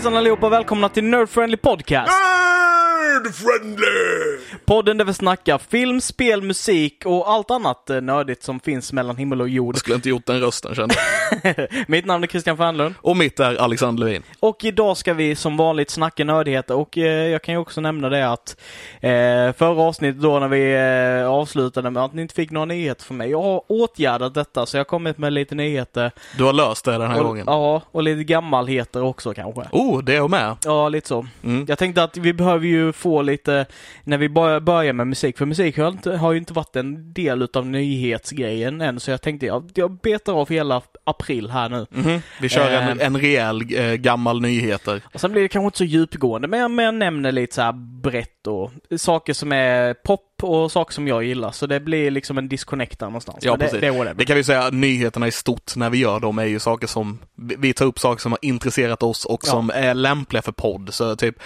Hejsan allihopa och välkomna till Nerd Friendly Podcast! Ah! Nerd friendly! Podden där vi snackar film, spel, musik och allt annat eh, nördigt som finns mellan himmel och jord. Jag skulle inte gjort den rösten kände Mitt namn är Christian Fernlund Och mitt är Alexander Levin. och idag ska vi som vanligt snacka nördigheter och eh, jag kan ju också nämna det att eh, förra avsnittet då när vi eh, avslutade med att ni inte fick några nyheter från mig. Jag har åtgärdat detta så jag har kommit med lite nyheter. Du har löst det den här och, gången. Ja, och lite gammalheter också kanske. Oh, det är jag med. Ja, lite så. Mm. Jag tänkte att vi behöver ju få lite, när vi börjar, med musik, för musik har, inte, har ju inte varit en del utav nyhetsgrejen än, så jag tänkte jag, jag betar av hela april här nu. Mhm. Vi kör en, Eh. en rejäl eh, gammal nyheter. Och sen blir det kanske inte så djupgående, men jag, men jag nämner lite så brett och saker som är pop och saker som jag gillar, så det blir liksom en disconnect där någonstans. Ja, det, precis. det. Det kan vi säga, nyheterna i stort när vi gör dem är ju saker som, vi vi tar upp saker som har intresserat oss och Ja. som är lämpliga för podd. Så typ,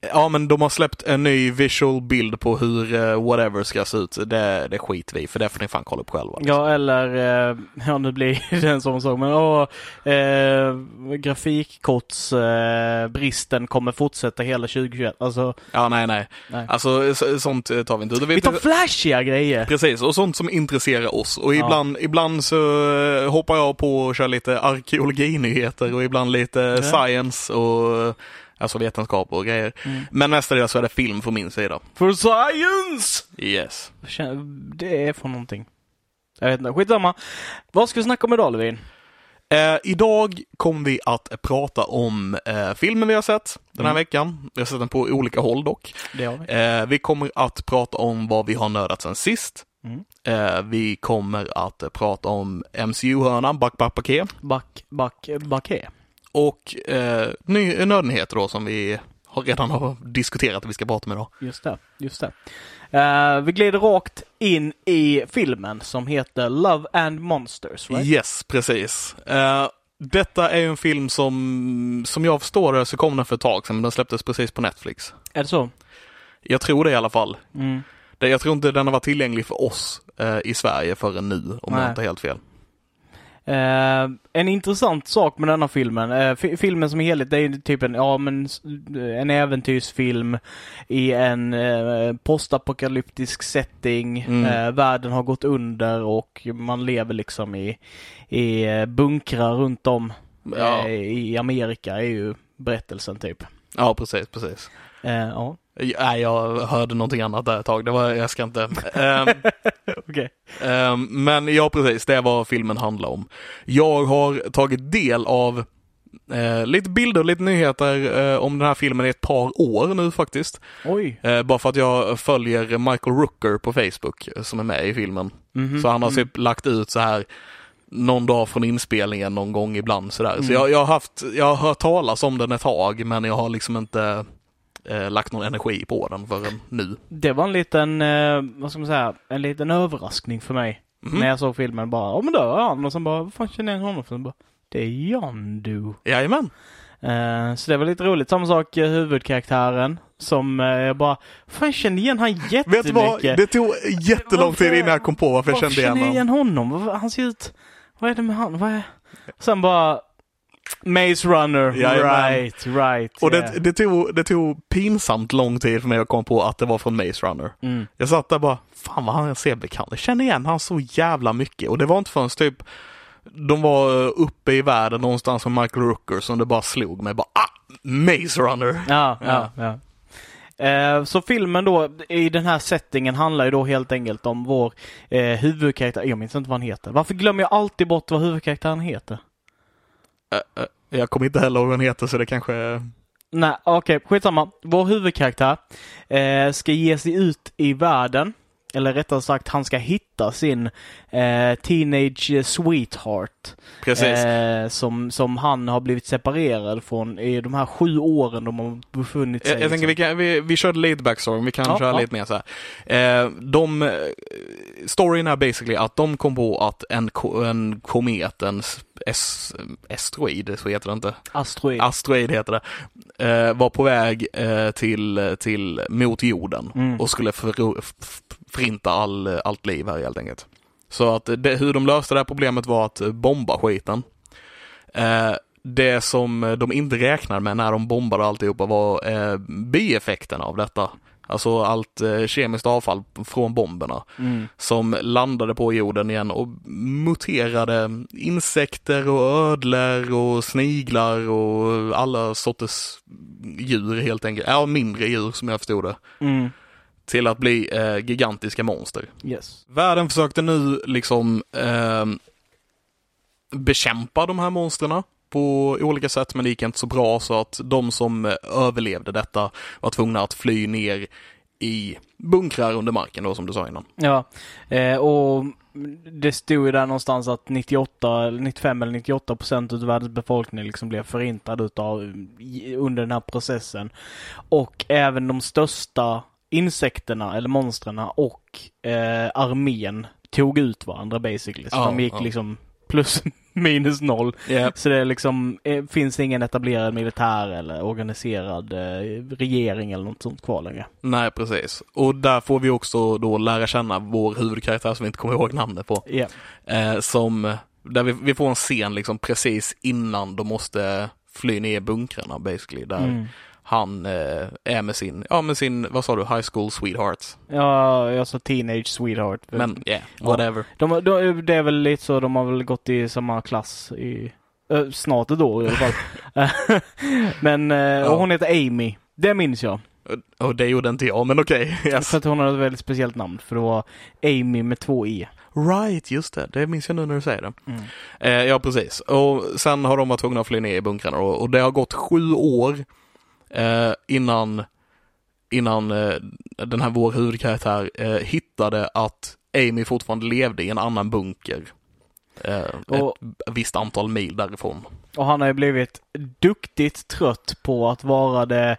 ja men de har släppt en ny visual bild på hur eh, whatever ska se ut. Det, det skiter vi för det får ni fan kolla upp själva. liksom. Ja, eller, eh, ja nu blir det en sån sak, men eh, grafikkortsbristen eh, bristen kommer fortsätta hela 2021. Alltså, Ja, nej, nej. nej. Alltså, så, sånt tar vi inte. Utan Vi tar flashiga grejer! Precis, och sånt som intresserar oss. Och Ja. ibland, ibland så hoppar jag på och kör lite arkeologinyheter och ibland lite science och alltså vetenskap och grejer. Mm. Men mestadels så är det film från min sida. For science! Yes. Det är för någonting. Jag vet inte, skitsamma. Vad ska vi snacka om idag Levin? Eh, idag kommer vi att prata om eh, filmen vi har sett den här Mm. veckan. Vi har sett den på olika håll dock. Det har vi. Eh, vi kommer att prata om vad vi har nördat sen sist. Mm. Eh, vi kommer att prata om MCU-hörnan, Back Back Paket. Back, back, backe. Och eh, ny, nördnyheter då som vi har redan har diskuterat att vi ska prata om idag. Just det, just det. Eh, vi glider rakt in i filmen som heter Love and Monsters, right? Yes, precis. Eh, detta är ju en film som, som jag förstår det så kom den för ett tag sedan, men den släpptes precis på Netflix. Är det så? Jag tror det i alla fall. Mm. Jag tror inte den har varit tillgänglig för oss eh, i Sverige förrän nu, om Nej. jag inte har helt fel. Eh, en intressant sak med denna filmen, fi- filmen som helhet, det är ju typ en, ja men, en äventyrsfilm i en eh, postapokalyptisk setting. Mm. Världen har gått under och man lever liksom i, i bunkrar runt om Ja. i Amerika är ju berättelsen typ. Ja, precis, precis. Ja, Nej, jag hörde någonting annat där ett tag. Det var, jag ska inte. Ehm, okej. Ehm, men ja, precis. Det är vad filmen handlar om. Jag har tagit del av eh, lite bilder och lite nyheter eh, om den här filmen i ett par år nu faktiskt. Oj. Eh, bara för att jag följer Michael Rooker på Facebook eh, som är med i filmen. Mhm. Så han har Mm. typ lagt ut så här någon dag från inspelningen någon gång ibland sådär. Så Mm. jag, jag har haft, jag har hört talas om den ett tag men jag har liksom inte eh, lagt någon energi på den förrän nu. Det var en liten, eh, vad ska man säga, en liten överraskning för mig. Mhm. När jag såg filmen bara, ja men där är han och sen bara, vad fan känner jag honom för? Bara, det är Yondu. Jajamän. Eh, så det var lite roligt. Samma sak eh, huvudkaraktären som eh, jag bara, fan jag känner igen han jättemycket. Vet du vad? Det tog jättelång tid innan jag kom på varför jag Varför kände igen känner jag honom. igen honom? Han ser ut, vad är det med han? Vad är... Sen bara, Maze Runner, Jajamän. right, right. Och yeah. det, det, tog, det tog pinsamt lång tid för mig att komma på att det var från Maze Runner. Mm. Jag satt där bara, fan vad han ser bekant Jag känner igen han så jävla mycket. Och det var inte förrän typ de var uppe i världen någonstans med Michael Rooker som det bara slog mig. Bara, ah, Maze Runner! Ja, ja, ja. Eh, Så filmen då i den här settingen handlar ju då helt enkelt om vår eh, huvudkaraktär. Jag minns inte vad han heter. Varför glömmer jag alltid bort vad huvudkaraktären heter? Eh, eh, jag kommer inte heller ihåg vad hon heter så det kanske... Nej, okej, skitsamma. Vår huvudkaraktär eh, ska ge sig ut i världen. Eller rättare sagt, han ska hitta sin eh, teenage sweetheart. Precis. Eh, som, som han har blivit separerad från i de här sju åren de har befunnit sig Jag, jag tänker vi, kan, vi, vi körde lite backstory, vi kan Ja, köra ja. lite mer så här. Eh, de, eh, storyn är basically att de kom på att en, en komet, en es, asteroid, så heter det inte. Asteroid. Asteroid heter det. Eh, var på väg eh, till, till, mot jorden Mm. och skulle för, f- förinta all, allt liv här helt enkelt. Så att det, hur de löste det här problemet var att bomba skiten. Eh, det som de inte räknade med när de bombade alltihopa var eh, bieffekterna av detta. Alltså allt eh, kemiskt avfall från bomberna Mm. som landade på jorden igen och muterade insekter och ödlor och sniglar och alla sorters djur helt enkelt. Ja, mindre djur som jag förstod det. Mm. Till att bli eh, gigantiska monster. Yes. Världen försökte nu liksom eh, bekämpa de här monstren på olika sätt, men det gick inte så bra så att de som eh, överlevde detta var tvungna att fly ner i bunkrar under marken då, som du sa innan. Ja, eh, och det stod ju där någonstans att 98, eller 95 eller 98 procent av världens befolkning liksom blev förintad utav under den här processen. Och även de största insekterna eller monstren och eh, armén tog ut varandra basically. Så Ja, de gick ja. liksom plus minus noll. Yeah. Så det är liksom, eh, finns ingen etablerad militär eller organiserad eh, regering eller något sånt kvar längre. Nej, precis. Och där får vi också då lära känna vår huvudkaraktär som vi inte kommer ihåg namnet på. Ja. Eh, som, där vi, vi får en scen liksom precis innan de måste fly ner i bunkrarna basically. Där Mm. Han eh, är med sin, ja med sin, vad sa du, high school sweetheart. Ja, jag sa teenage sweetheart. Men yeah, whatever. De, de, det är väl lite så, de har väl gått i samma klass i eh, snart ett år i alla fall. Men eh, Ja. hon heter Amy. Det minns jag. Och, det gjorde inte jag, men okej. Yes. För att hon hade ett väldigt speciellt namn. För det var Amy med två E. Right, just det. Det minns jag nu när du säger det. Mm. Eh, ja, precis. Och sen har de varit tvungna att fly ner i bunkrarna och, och det har gått sju år eh, innan, innan eh, den här vår huvudkaraktär eh, hittade att Amy fortfarande levde i en annan bunker. Eh, Och- ett visst antal mil därifrån. Och han har ju blivit duktigt trött på att vara det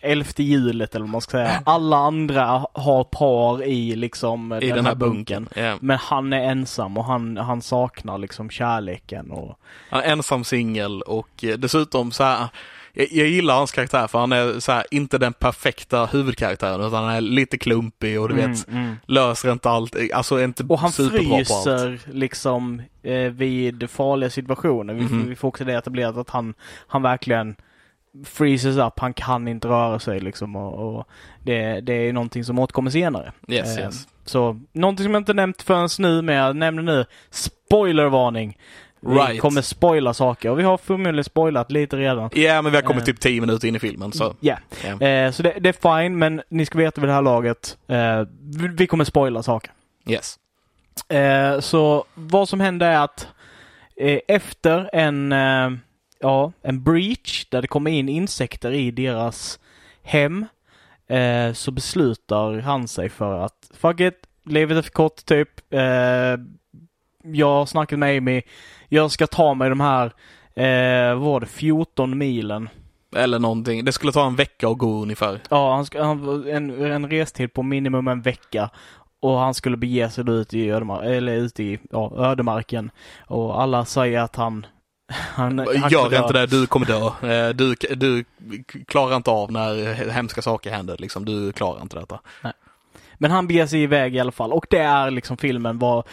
elfte hjulet eller vad man ska säga. Alla andra har par i liksom I den, här bunkern. Eh, Men han är ensam och han, han saknar liksom kärleken och han är ensam singel och eh, dessutom så här jag, jag gillar hans karaktär för han är så här, inte den perfekta huvudkaraktären utan han är lite klumpig och du vet, Mm, mm. löser inte allt, alltså är inte Och han fryser liksom eh, vid farliga situationer. Vi, Mhm. vi får också det etablerat att han, han verkligen freezes up. Han kan inte röra sig liksom och, och det, det är någonting som återkommer senare. Yes, Eh, yes. Så någonting som jag inte nämnt förrän nu, men jag nämner nu spoilervarning. Vi Right. kommer spoila saker och vi har förmodligen spoilat lite redan. Ja, men vi har kommit Eh. typ 10 minuter in i filmen så. Ja, Ja. eh, så det, det är fine, men ni ska veta vid det här laget, eh, vi, kommer spoila saker. Yes. Eh, så vad som hände är att efter en, ja, en breach där det kommer in insekter i deras hem så beslutar han sig för att fuck it, livet är för kort typ. Jag har snackat med Amy. Jag ska ta mig de här, eh, vad var det, 14 milen. Eller någonting. Det skulle ta en vecka att gå ungefär. Ja, han ska, han, en, en restid på minimum en vecka. Och han skulle bege sig ut i, ödemar- eller ut i ja, ödemarken. Och alla säger att han... han, han Gör inte dö. det, du kommer dö. Eh, Du, du klarar inte av när hemska saker händer liksom. Du klarar inte detta. Men han beger sig iväg i alla fall. Och det är liksom filmen var...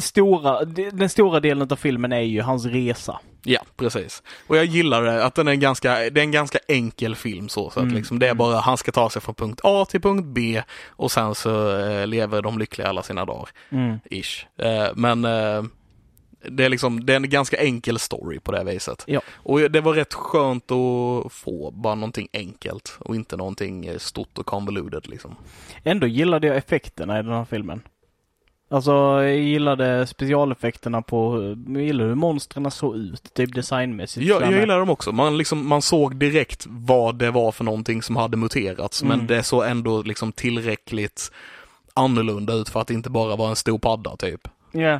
Stora, den stora delen av filmen är ju hans resa. Ja, precis. Och jag gillar det, att den är ganska, det är en ganska enkel film så. så att Mm, liksom, det är mm. bara, han ska ta sig från punkt A till punkt B och sen så eh, lever de lyckliga alla sina dagar. Mm. Ish. Eh, men eh, det är liksom, det är en ganska enkel story på det viset. Ja. Och det var rätt skönt att få bara någonting enkelt och inte någonting eh, stort och convoluted liksom. Ändå gillade jag effekterna i den här filmen. Alltså, jag gillade specialeffekterna på, jag gillade hur monstren såg ut, typ designmässigt. Så jag gillar dem också. Man, liksom, man såg direkt vad det var för någonting som hade muterats, men Mm. det såg ändå liksom tillräckligt annorlunda ut för att inte bara var en stor padda typ. Ja. Eh,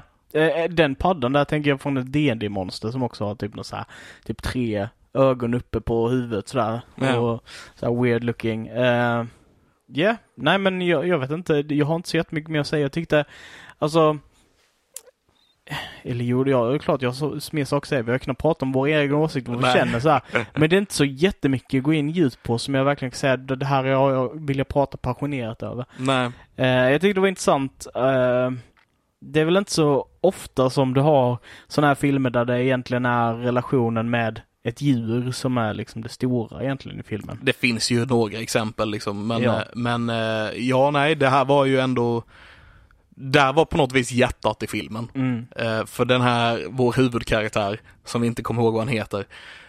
Den paddan där tänker jag från ett dd monster som också har typ något så här, typ tre ögon uppe på huvudet sådär. Och så weird looking. Ja, yeah. nej men jag, jag vet inte. Jag har inte så jättemycket mer att säga. Jag tyckte, alltså eller jo, ja, det är klart jag har så- mer saker att säga. Vi har kunnat prata om våra egna åsikter, vad vi känner så här. Men det är inte så jättemycket att gå in djupt på som jag verkligen kan säga, det här är jag, jag vill jag prata passionerat över. Nej. Eh, jag tyckte det var intressant. Eh, det är väl inte så ofta som du har sådana här filmer där det egentligen är relationen med ett djur som är liksom det stora egentligen i filmen. Det finns ju några exempel liksom, men, Ja. eh, men eh, ja, nej, det här var ju ändå, där var på något vis hjärtat i filmen. Mm. Eh, för den här, vår huvudkaraktär, som vi inte kommer ihåg vad han heter,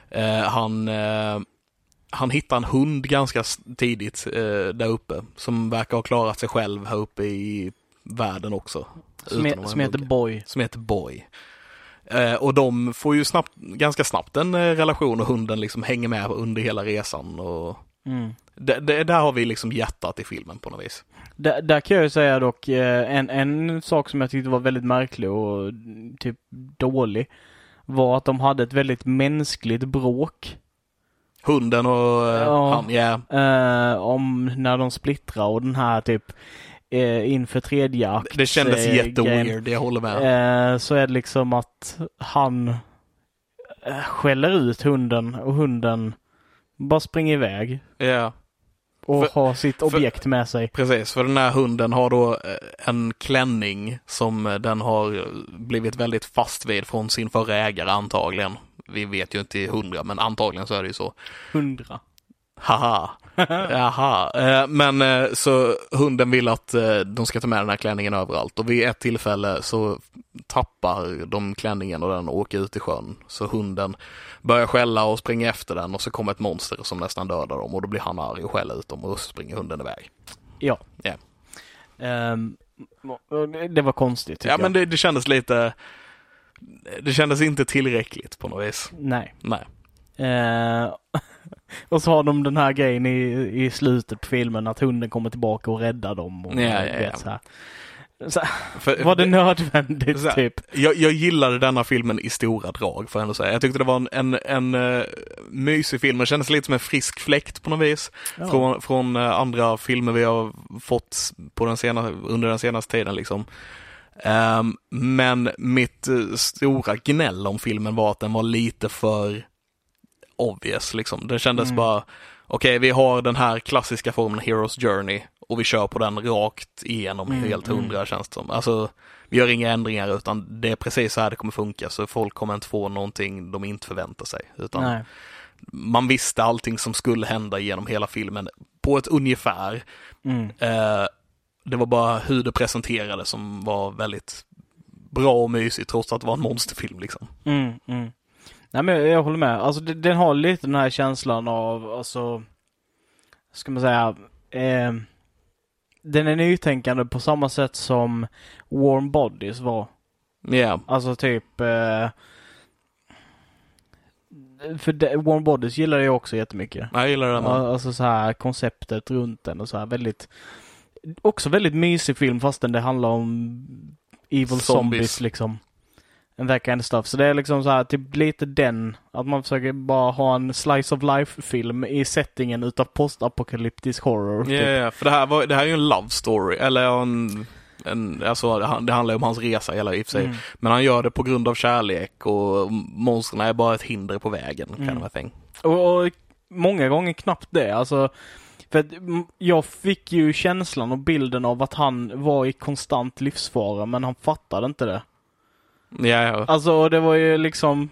eh, han, eh, han hittar en hund ganska tidigt eh, där uppe, som verkar ha klarat sig själv här uppe i världen också. Som, vara som heter. Boy. Som heter Boy. Eh, och de får ju snabbt, ganska snabbt en eh, relation och hunden liksom hänger med under hela resan. Och Mm. det, det, där har vi liksom hjärtat i filmen på något vis. Där, där kan jag ju säga dock eh, en, en sak som jag tyckte var väldigt märklig och mm, typ dålig var att de hade ett väldigt mänskligt bråk Hunden och eh, Ja. han, ja. eh, om när de splittrar och den här typ eh, inför tredje akt. Det kändes eh, jätteweird, jag håller med. Eh, så är det liksom att han eh, skäller ut hunden och hunden bara springer iväg Ja, och För- har sitt för- objekt med sig. precis. För den här hunden har då eh, en klänning som eh, den har blivit väldigt fast vid från sin förra ägare antagligen. Vi vet ju inte till hundra, men antagligen så är det ju så. Hundra. Haha. Jaha. Eh, Men eh, så hunden vill att eh, de ska ta med den här klänningen överallt och vid ett tillfälle så tappar de klänningen och den åker ut i sjön. Så hunden börjar skälla och springer efter den och så kommer ett monster som nästan dödar dem och då blir han arg och skäller ut dem och så springer hunden iväg. Ja. Ja. Ehm, och det- var konstigt Ja men jag. det, det kändes lite, det kändes inte tillräckligt på något vis. Nej. Nej. Eh, och så har de den här grejen i, i slutet på filmen att hunden kommer tillbaka och räddar dem. Och, Ja, ja, vet, ja. Så här. Så, För, var det nödvändigt här, typ? Jag, jag gillade denna filmen i stora drag får jag ändå säga. Jag tyckte det var en, en, en uh, mysig film. Det kändes lite som en frisk fläkt på något vis. Ja. Från, från eh, andra filmer vi har fått på den sena, under den senaste tiden liksom. Ehm, men mitt eh, stora gnäll om filmen var att den var lite för obvious liksom. Det kändes Mm. bara, okej vi har den här klassiska formen Heroes Journey och vi kör på den rakt igenom Mm, helt mm. hundra känns det som. Alltså, vi gör inga ändringar utan det är precis så här det kommer funka så folk kommer inte få någonting de inte förväntar sig. Utan Nej. man visste allting som skulle hända genom hela filmen på ett ungefär. Mm. Eh, det var bara hur det presenterades som var väldigt bra och mysigt trots att det var en monsterfilm liksom. Mm, mm. Nej men jag, håller med. Alltså den har lite den här känslan av, alltså, ska man säga, eh, den är nytänkande på samma sätt som Warm Bodies var. Ja, Alltså typ eh, för det, Warm Bodies gillar jag också jättemycket. jag gillar den. Alltså så här konceptet runt den och så här väldigt Också väldigt mysig film fastän det handlar om Evil zombies, Zombies. liksom. En kind of stuff. Så det är liksom så här typ lite den, att man försöker bara ha en slice of life film i settingen utav postapokalyptisk horror. Ja, typ. ja, för det här, var, det här är ju en love story, eller en, en alltså det han- det handlar ju om hans resa hela i och för sig. Mm. Men han gör det på grund av kärlek och monstren är bara ett hinder på vägen, kind Mm. of a thing. Och, och många gånger knappt det. Alltså, för mm, jag fick ju känslan och bilden av att han var i konstant livsfara, men han fattade inte det. Ja, ja. Alltså och det var ju liksom,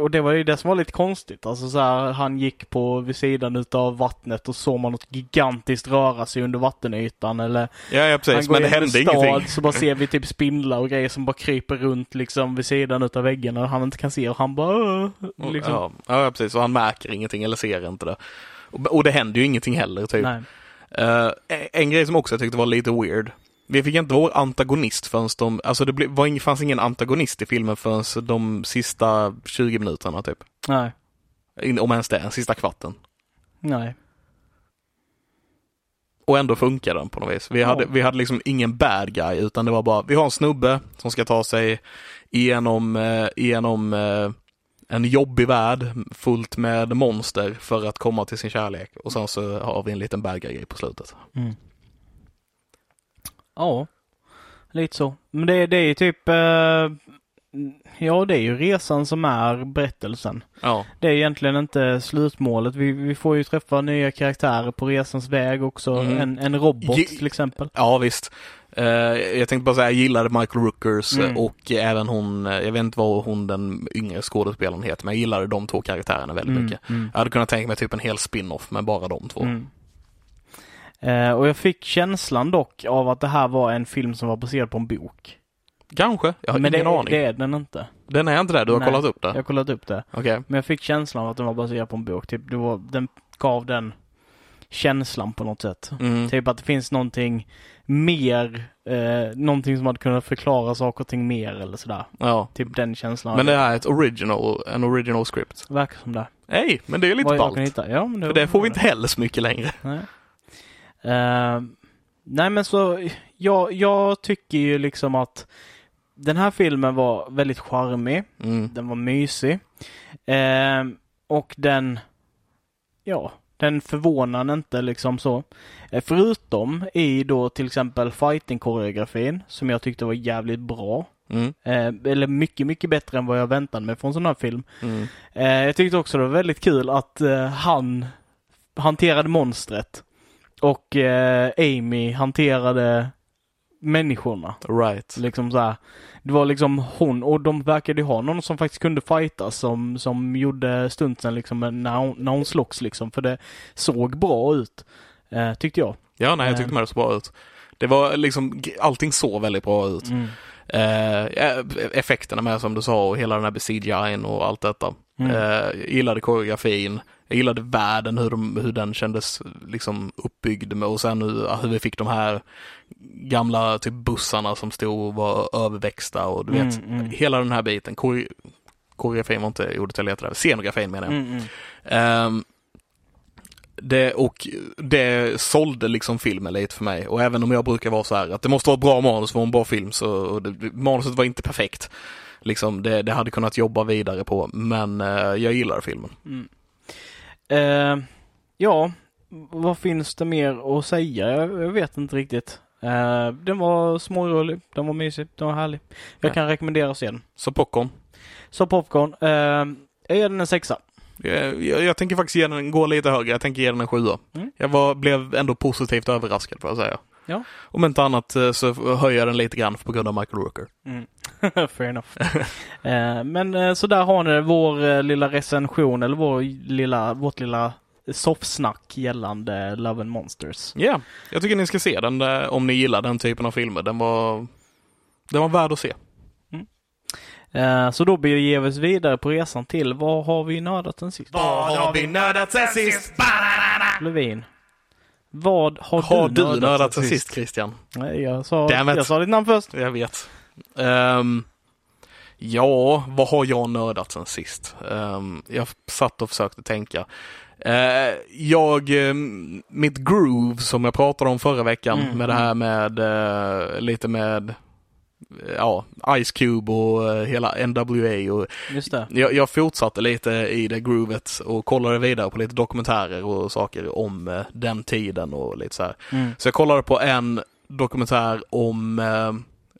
och det var ju det som var lite konstigt. Alltså så här, han gick på vid sidan utav vattnet och såg man något gigantiskt röra sig under vattenytan eller ja, ja precis. Men det hände stad ingenting. så bara ser vi typ spindlar och grejer som bara kryper runt liksom vid sidan utav väggarna och han inte kan se och han bara liksom. Ja, ja, precis. Och han märker ingenting eller ser inte det. Och, och det händer ju ingenting heller, typ. Eh, en grej som också jag tyckte var lite weird. Vi fick inte vår antagonist förrän de, alltså det blev, var fanns ingen antagonist i filmen förrän de sista 20 minuterna typ. Nej. Om ens det, sista kvarten. Nej. Och ändå funkar den på något vis. Vi, Ja. hade, vi hade liksom ingen bad guy utan det var bara, vi har en snubbe som ska ta sig igenom, eh, igenom eh, en jobbig värld fullt med monster för att komma till sin kärlek. Och sen så har vi en liten bad guy på slutet. Mm. Ja, lite så. Men det, det är ju typ, eh, ja det är ju resan som är berättelsen. Ja, Det är egentligen inte slutmålet. Vi, vi får ju träffa nya karaktärer på resans väg också. Mm. En, en robot Ge- till exempel. ja visst. Eh, jag tänkte bara säga, jag gillade Michael Rookers Mm. och även hon, eh, jag vet inte vad hon den yngre skådespelaren heter, men jag gillade de två karaktärerna väldigt Mm, mycket. mm. Jag hade kunnat tänka mig typ en hel spin-off med bara de två. Eh, och jag fick känslan dock av att det här var en film som var baserad på en bok. Kanske, jag har Men ingen det, aning. det är den inte. Den är inte det, du har Nej. kollat upp det? Jag har kollat upp det. Okej. Men jag fick känslan av att den var baserad på en bok. Typ, det var, den gav den känslan på något sätt. Mm. Typ att det finns någonting mer, eh, någonting som hade kunnat förklara saker och ting mer eller sådär. Ja. Typ den känslan. Men det är ett original, en original script. verkar som det. Nej, men det är lite Vad jag ballt. hitta. Ja, men För det får vi inte heller så mycket längre. Nej. Eh, nej men så, jag, jag tycker ju liksom att den här filmen var väldigt charmig. Mm. Den var mysig. Eh, och den, ja, den förvånar inte liksom så. Eh, förutom i då till exempel fighting-koreografin som jag tyckte var jävligt bra. Mm. Eh, eller mycket, mycket bättre än vad jag väntade mig från sån här film. Mm. Eh, jag tyckte också det var väldigt kul att eh, han hanterade monstret och eh, Amy hanterade människorna. Right. Liksom så här. Det var liksom hon och de verkade ju ha någon som faktiskt kunde fighta som, som gjorde stuntsen liksom när hon, när hon slogs liksom. För det såg bra ut. Eh, tyckte jag. Ja, nej, jag tyckte Eh. med det så bra ut. Det var liksom, allting såg väldigt bra ut. Mm. Eh, ja, effekterna med som du sa och hela den här CGI och allt detta. Mm. Eh, gillade koreografin. Jag gillade världen, hur, de, hur den kändes liksom uppbyggd med och sen hur, hur vi fick de här gamla typ bussarna som stod och var överväxta och du vet, Mm, mm. hela den här biten. Kore, koreografin var inte ordet jag letade efter, scenografin menar jag. Mm. Ehm, det, och det sålde liksom filmen lite för mig. Och även om jag brukar vara så här att det måste vara ett bra manus för en bra film så det, manuset var inte perfekt. Liksom det, det hade kunnat jobba vidare på men eh, jag gillar filmen. Mm. Eh, ja, vad finns det mer att säga? Jag, vet inte riktigt. Eh, den var smårolig, den var mysig, den var härlig. Jag Ja. kan rekommendera att se den. Så popcorn. Så popcorn, eh, jag ger den en sexa. Jag, jag, jag tänker faktiskt ge den, gå lite högre, jag tänker ge den en sjua. Mm. Jag var, blev ändå positivt överraskad får jag säga. Ja. Om inte annat eh, så höjer jag den lite grann på grund av Michael Rooker. Mm. Fair enough. eh, men eh, så där har ni vår eh, lilla recension eller vår lilla, vårt lilla soffsnack gällande Love and Monsters. Ja, jag tycker ni ska se den eh, om ni gillar den typen av filmer. Den var, den var värd att se. Eh, så då beger vi oss vidare på resan till vad har vi nördat sen sist? Vad har vi nördat sen sist? Levin. Vad har, Har du du nördat, nördat sen sist Christian? Nej, jag sa, jag sa ditt namn först. Jag vet. Ehm, ja, vad har jag nördat sen sist? Ehm, jag satt och försökte tänka. Eh, jag, ehm, mitt groove som jag pratade om förra veckan Mm, med det här med eh, lite med ja, Ice Cube och hela NWA och Just det. jag, jag fortsatte lite i det groovet och kollade vidare på lite dokumentärer och saker om den tiden och lite så här. Mm. Så jag kollade på en dokumentär om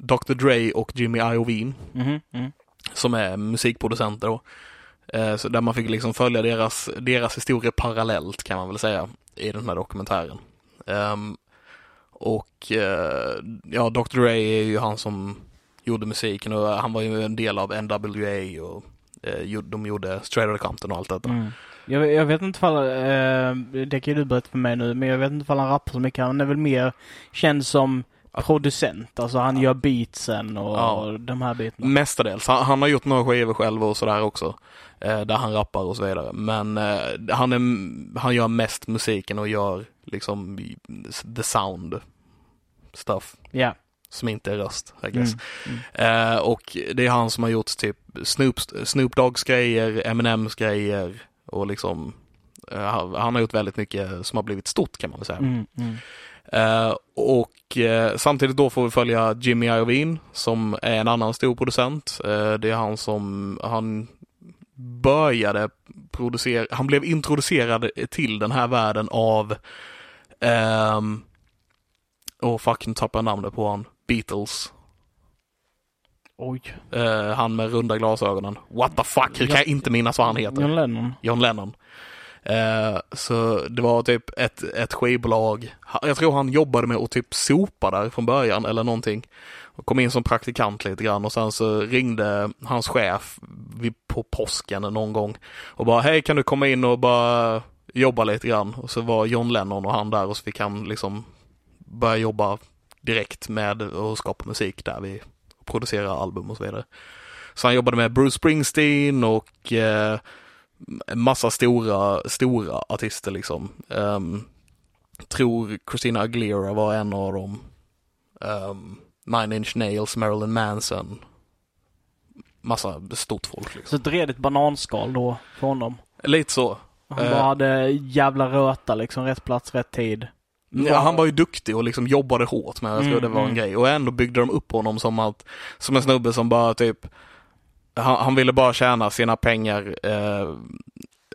Dr. Dre och Jimmy Iovine Mhm, mm. som är musikproducenter då. Eh, så där man fick liksom följa deras, deras historia parallellt kan man väl säga i den här dokumentären. Ehm, och eh, ja, Dr. Dre är ju han som gjorde musiken och han var ju en del av NWA och eh, de gjorde Straight Outta Compton och allt detta. Mm. Jag, jag vet inte ifall, eh, det kan ju du berätta för mig nu, men jag vet inte ifall han rappar så mycket. Han är väl mer känd som producent, alltså han gör beatsen och Ja. de här bitarna. Mestadels. Han, han har gjort några skivor själv och sådär också. Eh, där han rappar och så vidare. Men eh, han, är, han gör mest musiken och gör liksom the sound stuff. Ja. Som inte är röst, I guess. Mm. Mm. Eh, och det är han som har gjort typ Snoop, Snoop Doggs grejer, Eminems grejer och liksom eh, han, han har gjort väldigt mycket som har blivit stort kan man väl säga. Mm. Mm. Eh, och eh, samtidigt då får vi följa Jimmy Iovine som är en annan stor producent. Eh, det är han som, han började producera, han blev introducerad till den här världen av, ehm, åh fuck nu tappar jag namnet på han, Beatles. Oj. Han med runda glasögonen. What the fuck, hur kan jag inte minnas vad han heter? John Lennon. John Lennon. Eh, så det var typ ett, ett skivbolag. Jag tror han jobbade med att typ sopa där från början eller någonting. Och kom in som praktikant lite grann och sen så ringde hans chef på påsken någon gång och bara hej kan du komma in och bara jobba lite grann. Och så var John Lennon och han där och så fick han liksom börja jobba direkt med att skapa musik där vi producerar album och så vidare. Så han jobbade med Bruce Springsteen och eh, massa stora, stora artister liksom. Um, tror Christina Aguilera var en av dem. Um, Nine Inch Nails, Marilyn Manson. Massa stort folk Så liksom. ett redigt bananskal då för honom. Lite så. Han bara hade jävla röta liksom, rätt plats, rätt tid. Ja, han var ju duktig och liksom jobbade hårt med jag tror Mm, det var en mm. grej. Och ändå byggde de upp honom som att, som en snubbe som bara typ, han, han ville bara tjäna sina pengar, eh,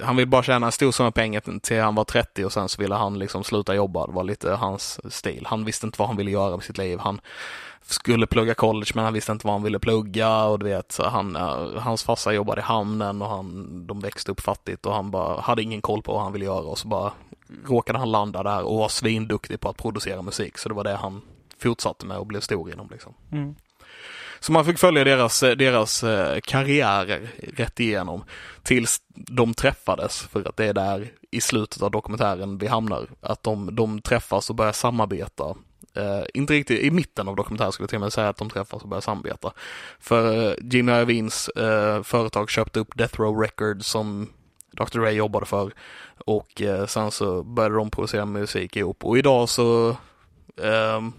han ville bara tjäna en stor summa pengar till han var 30 och sen så ville han liksom sluta jobba. Det var lite hans stil. Han visste inte vad han ville göra med sitt liv. Han skulle plugga college men han visste inte vad han ville plugga och du vet, han, eh, hans farsa jobbade i hamnen och han, de växte upp fattigt och han bara hade ingen koll på vad han ville göra och så bara råkade han landa där och var svinduktig på att producera musik. Så det var det han fortsatte med och blev stor inom. Liksom. Mm. Så man fick följa deras, eh, deras eh, karriärer rätt igenom tills de träffades. För att det är där i slutet av dokumentären vi hamnar. Att de, de träffas och börjar samarbeta. Uh, inte riktigt, i mitten av dokumentären skulle jag till och med säga att de träffas och börjar samarbeta. För Jimmy Iovines uh, företag köpte upp Death Row Records som Dr. Ray jobbade för. Och sen så började de producera musik ihop. Och idag så ehm,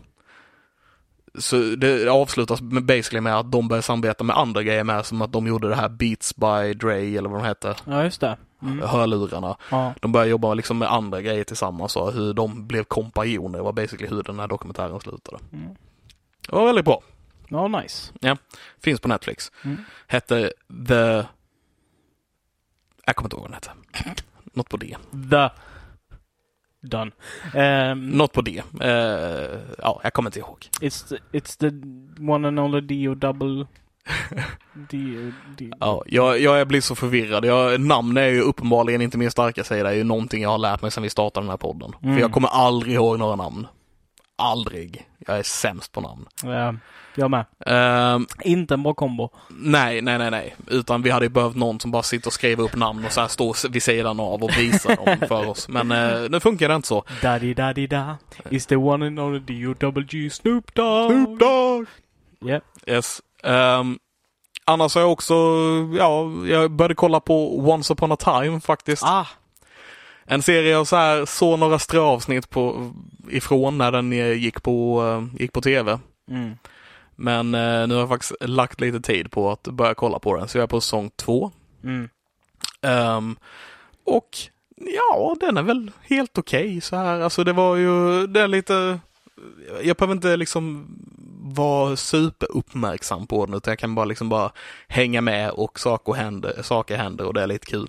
så det avslutas med basically med att de börjar samarbeta med andra grejer med som att de gjorde det här Beats by Dre eller vad de hette, Ja, just det. Mm. hörlurarna. Ja. De började jobba liksom med andra grejer tillsammans och hur de blev kompanjoner var basically hur den här dokumentären slutade. Mm. Det var väldigt bra. ja, nice. Finns på Netflix. Mm. Hette The... Jag kommer inte ihåg vad den hette. Något på D. The. Done. Um, Något på D. Eh, ja, jag kommer inte ihåg. it's, the, it's the one and only D och double... D, D. Ja, jag, jag blir så förvirrad. Jag, namn är ju uppenbarligen inte min starka sida. Det är ju någonting jag har lärt mig sedan vi startade den här podden. Mm. För jag kommer aldrig ihåg några namn. Aldrig. Jag är sämst på namn. Ja, jag med. Ehm, Inte en bra kombo. nej, nej, nej, nej. Utan vi hade ju behövt någon som bara sitter och skriver upp namn och så här står vid sidan av och visar dem för oss. Men uh, nu funkar det inte så. Daddy daddy da is the one and only D och double G Snoop Dogg. Snoop Dogg! Yeah. Yes. Ehm, annars har jag också, ja, jag började kolla på Once upon a time faktiskt. Ah, En serie jag så här såg några ströavsnitt på, ifrån när den eh, gick på, eh, gick på tv. mm. Men eh, nu har jag faktiskt lagt lite tid på att börja kolla på den, så jag är på säsong två. Mm. Ehm, och ja, den är väl helt okej så här. Alltså det var ju, det är lite, jag behöver inte liksom vara superuppmärksam på den utan jag kan bara liksom bara hänga med och saker händer, saker händer och det är lite kul.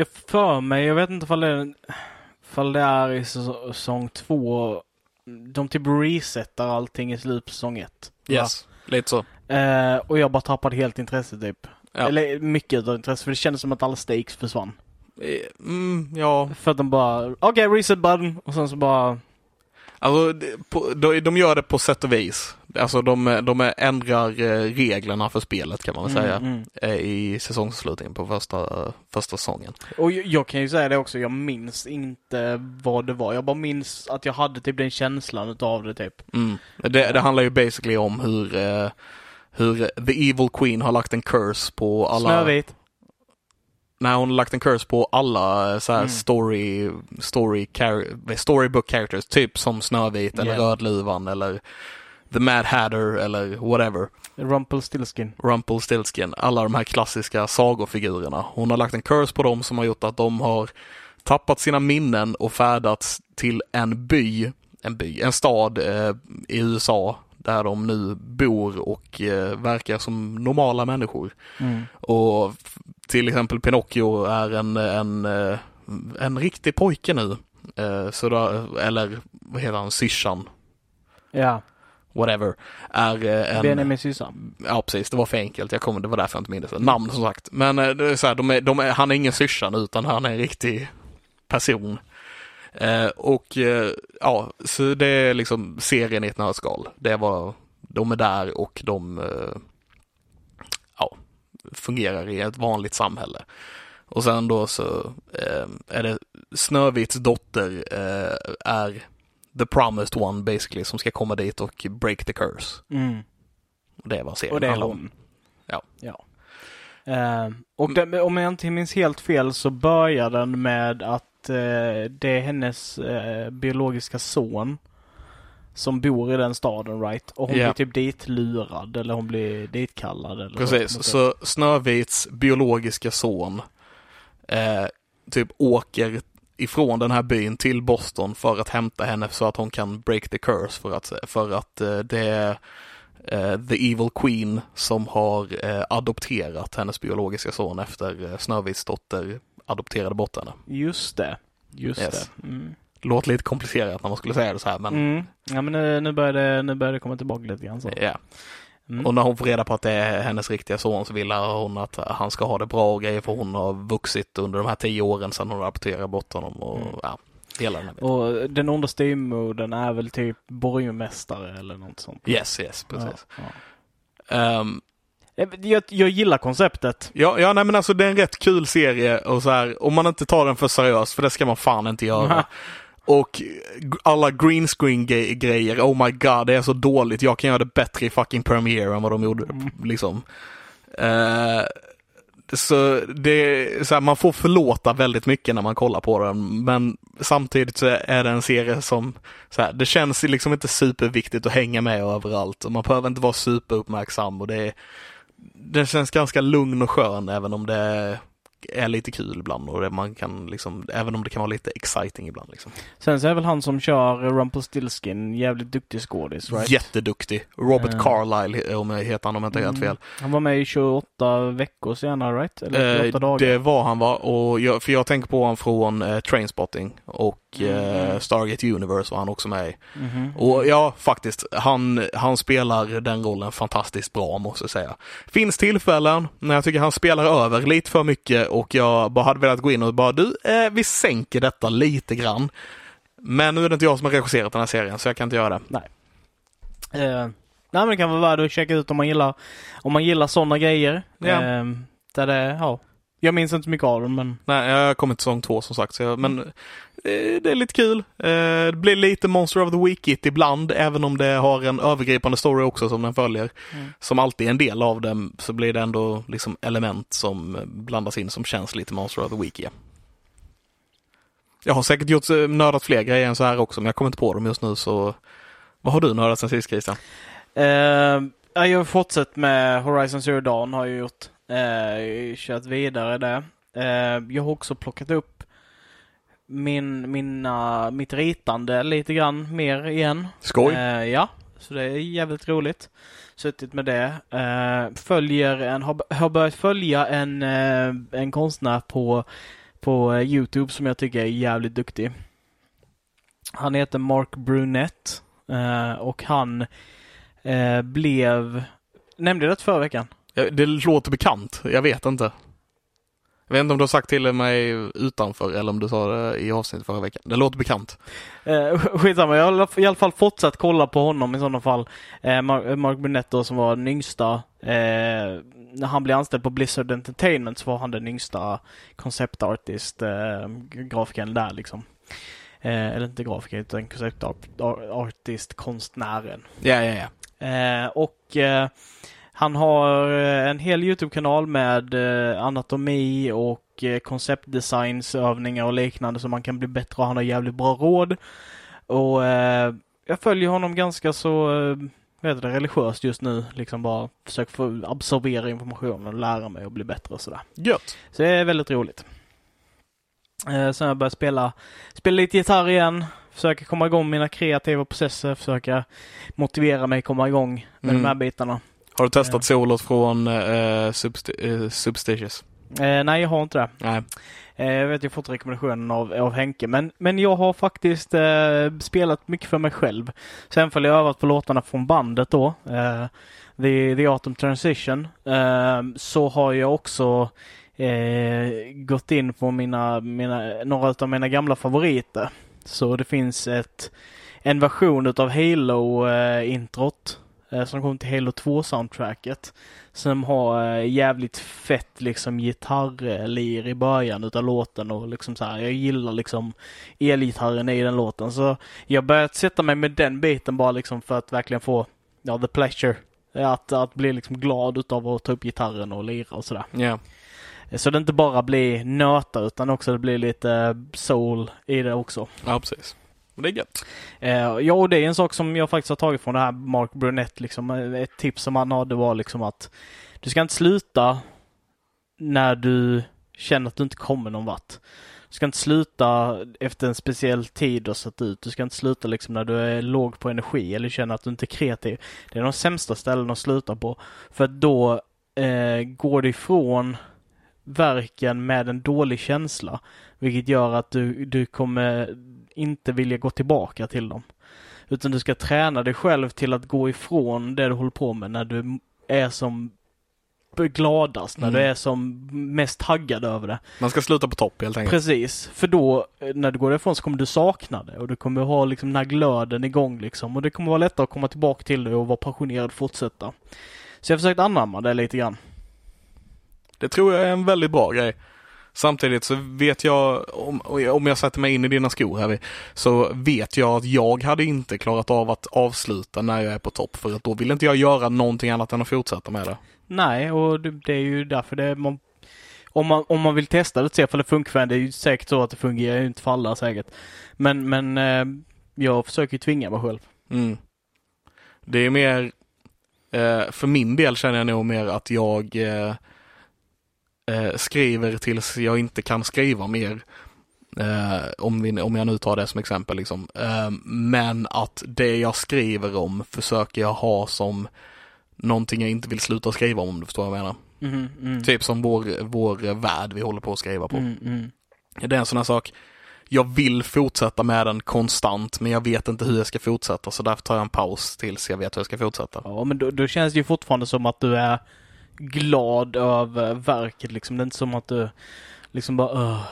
Jag för mig, jag vet inte ifall det ifall det är i säs- säsong två. De typ resetar allting i slutet på säsong ett. va? Yes, lite så. Eh, och jag bara tappade helt intresse typ. Ja. Eller mycket av intresse för det kändes som att alla stakes försvann. Eh, Mm, ja, För att de bara, okej reset button och sen så bara, Alltså, på, de, gör det på sätt och vis. Alltså de, de ändrar eh, reglerna för spelet kan man väl säga Mm, mm. i säsongsavslutningen på första, första säsongen. Och jag, jag kan ju säga det också, jag minns inte vad det var. Jag bara minns att jag hade typ den känslan utav det typ. Mm. Det, det handlar ju basically om hur, eh, hur The Evil Queen har lagt en curse på alla... Snövit. Nej, hon har lagt en curse på alla eh, så här Mm. story, story char- storybook characters, typ som Snövit eller Yeah. Rödluvan eller The Mad Hatter eller whatever. Rumpelstiltskin. Rumpelstiltskin, alla de här klassiska sagofigurerna. Hon har lagt en curse på dem som har gjort att de har tappat sina minnen och färdats till en by en by, en stad eh, i USA där de nu bor och eh, verkar som normala människor. Mm. Och till exempel Pinocchio är en, en, eh, en riktig pojke nu. Eh, så då, eller vad heter han, syrsan, Ja, whatever, är eh, en... Benjamin Syssa. Ja precis, det var för enkelt. Jag kommer, det var därför jag inte minns det. Namn som sagt. Men det är så här, de är, de är, han är ingen syrsan utan han är en riktig person. Eh, och eh, ja, så det är liksom serien i ett nötskal. Det var, de är där och de eh, fungerar i ett vanligt samhälle. Och sen då så eh, är det Snövits dotter eh, är the promised one basically som ska komma dit och break the curse. Mm. Och det var serien Och det är handlar om. hon. Ja. ja. Eh, och den, om jag inte minns helt fel så börjar den med att eh, det är hennes eh, biologiska son som bor i den staden, right? Och hon Ja. blir typ ditlurad eller hon blir ditkallad. Eller så, Precis, något så Snövits biologiska son eh, typ åker ifrån den här byn till Boston för att hämta henne så att hon kan break the curse för att, för att eh, det är eh, The Evil Queen som har eh, adopterat hennes biologiska son efter eh, Snövits dotter adopterade bort henne. Just det. Just Yes. det. Mm. Låter lite komplicerat när man skulle säga det så här men Mm. Ja men nu, nu, börjar det, nu börjar det komma tillbaka lite grann så. ja. Mm. Och när hon får reda på att det är hennes riktiga son så vill hon att han ska ha det bra och grejer för hon har vuxit under de här tio åren sedan hon adopterade bort honom och Mm. ja, hela den här biten. Och den onda styvmodern är väl typ borgmästare eller något sånt. Yes, yes, precis. Ja, ja. Jag, jag gillar konceptet. ja, ja, nej men alltså det är en rätt kul serie och så här, om man inte tar den för seriöst, för det ska man fan inte göra. Och alla green screen grejer, oh my god, det är så dåligt. Jag kan göra det bättre i fucking Premiere än vad de gjorde, Mm. liksom. Eh, så det så här, man får förlåta väldigt mycket när man kollar på den, men samtidigt så är det en serie som, så här, det känns liksom inte superviktigt att hänga med överallt och man behöver inte vara superuppmärksam och det är, det känns ganska lugn och skön även om det är lite kul ibland och man kan liksom, även om det kan vara lite exciting ibland liksom. Sen så är väl han som kör Rumpelstiltskin jävligt duktig skådis, right? Jätteduktig. Robert Eh. Carlyle om jag heter han om jag inte är helt fel. Mm. Han var med i 28 veckor senare, right? Eller 28 Eh, dagar. det var han va? Och jag, för jag tänker på honom från eh, Trainspotting och eh, Mm. Stargate Universe var han också med i. Mhm. Och ja, faktiskt, han, han spelar den rollen fantastiskt bra måste jag säga. Finns tillfällen när jag tycker han spelar över lite för mycket och jag bara hade velat gå in och bara du, eh, vi sänker detta lite grann. Men nu är det inte jag som har regisserat den här serien så jag kan inte göra det. Eh, nej men det kan vara värt att checka ut om man gillar, om man gillar sådana grejer. Ja. Eh, där det, ja. Jag minns inte mycket av dem men Nej, jag har kommit till säsong två som sagt, så jag, men eh, det är lite kul. Eh, det blir lite Monster of the Week-it ibland, även om det har en övergripande story också som den följer. Mm. Som alltid är en del av den, så blir det ändå liksom element som eh, blandas in som känns lite Monster of the Week, ja. Jag har säkert gjort, eh, nördat fler grejer än så här också, men jag kommer inte på dem just nu, så vad har du nördat sen sist, Christian? Eh, ja, jag har fortsatt med Horizon Zero Dawn har jag gjort. Eh, kört vidare där. Eh, jag har också plockat upp min, mina, mitt ritande lite grann mer igen. Skoj! Eh, ja, så det är jävligt roligt. Suttit med det. Eh, följer en, har, har börjat följa en, eh, en konstnär på, på Youtube som jag tycker är jävligt duktig. Han heter Mark Brunett eh, och han eh, blev... Nämnde jag det förra veckan? Det låter bekant, jag vet inte. Jag vet inte om du har sagt till mig utanför eller om du sa det i avsnittet förra veckan. Det låter bekant. Eh, skitsamma, jag har i alla fall fortsatt kolla på honom i sådana fall. Eh, Mark, Mark Burnett då, som var den yngsta. Eh, när han blev anställd på Blizzard Entertainment så var han den yngsta concept artist, eh, grafikern där liksom. Eh, eller inte grafiker utan concept art, artist, konstnären. Ja, ja, ja. Eh, och eh, han har eh, en hel Youtube-kanal med eh, anatomi och eh, konceptdesignsövningar och liknande så man kan bli bättre och han har jävligt bra råd. Och eh, jag följer honom ganska så eh, vad heter det, religiöst just nu. Liksom bara försöker få absorbera informationen och lära mig och bli bättre och sådär. Gött. Så det är väldigt roligt. Eh, sen har jag börjat spela, spela lite gitarr igen, försöka komma igång mina kreativa processer, försöka motivera mig komma igång med Mm. de här bitarna. Har du testat solot från uh, Subst- eh, Substitious? Eh, nej, jag har inte det. Nej. Eh, jag vet jag har fått rekommendationen av, av Henke, men, men jag har faktiskt eh, spelat mycket för mig själv. Sen får jag övat på låtarna från bandet då, eh, The, The Autumn Transition, eh, så har jag också eh, gått in på mina, mina, några av mina gamla favoriter. Så det finns ett, en version utav Halo-introt eh, som kom till Halo 2-soundtracket. Som har eh, jävligt fett liksom gitarrlir i början utav låten och liksom så här. Jag gillar liksom elgitarren i den låten. Så jag börjat sätta mig med den biten bara liksom för att verkligen få, ja, the pleasure. Att, att bli liksom glad utav att ta upp gitarren och lira och sådär. Ja. Så det inte bara blir nöta utan också det blir lite soul i det också. ja, precis. Det är gött. Eh, ja, och det är en sak som jag faktiskt har tagit från det här Mark Brunett. Liksom, eh, ett tips som han hade var liksom att du ska inte sluta när du känner att du inte kommer någon vart. Du ska inte sluta efter en speciell tid och sett ut. Du ska inte sluta liksom när du är låg på energi eller känner att du inte är kreativ. Det är de sämsta ställen att sluta på. För då eh, går det ifrån verken med en dålig känsla. Vilket gör att du, du kommer inte vilja gå tillbaka till dem. Utan du ska träna dig själv till att gå ifrån det du håller på med när du är som gladast, när Mm. du är som mest taggad över det. Man ska sluta på topp helt enkelt. Precis, för då eh, när du går därifrån så kommer du sakna det och du kommer ha liksom den här glöden igång liksom och det kommer vara lättare att komma tillbaka till det och vara passionerad och fortsätta. Så jag har försökt anamma det lite grann. Det tror jag är en väldigt bra grej. Samtidigt så vet jag, om, om jag sätter mig in i dina skor här, så vet jag att jag hade inte klarat av att avsluta när jag är på topp. För att då vill inte jag göra någonting annat än att fortsätta med det. Nej, och det, är ju därför det man, om man, om man vill testa det och se ifall det funkar för en, det är ju säkert så att det fungerar, inte för alla säkert. Men, men eh, jag försöker ju tvinga mig själv. Mm. Det är mer, eh, för min del känner jag nog mer att jag eh, skriver tills jag inte kan skriva mer. Eh, om, vi, om jag nu tar det som exempel. Liksom. Eh, men att det jag skriver om försöker jag ha som någonting jag inte vill sluta skriva om, om du förstår vad jag menar. Mhm, mm. Typ som vår, vår värld vi håller på att skriva på. Mm, mm. Det är en sån här sak. Jag vill fortsätta med den konstant, men jag vet inte hur jag ska fortsätta, så därför tar jag en paus tills jag vet hur jag ska fortsätta. Ja, men då, då känns det ju fortfarande som att du är glad över verket liksom. Det är inte som att du liksom bara "Ugh,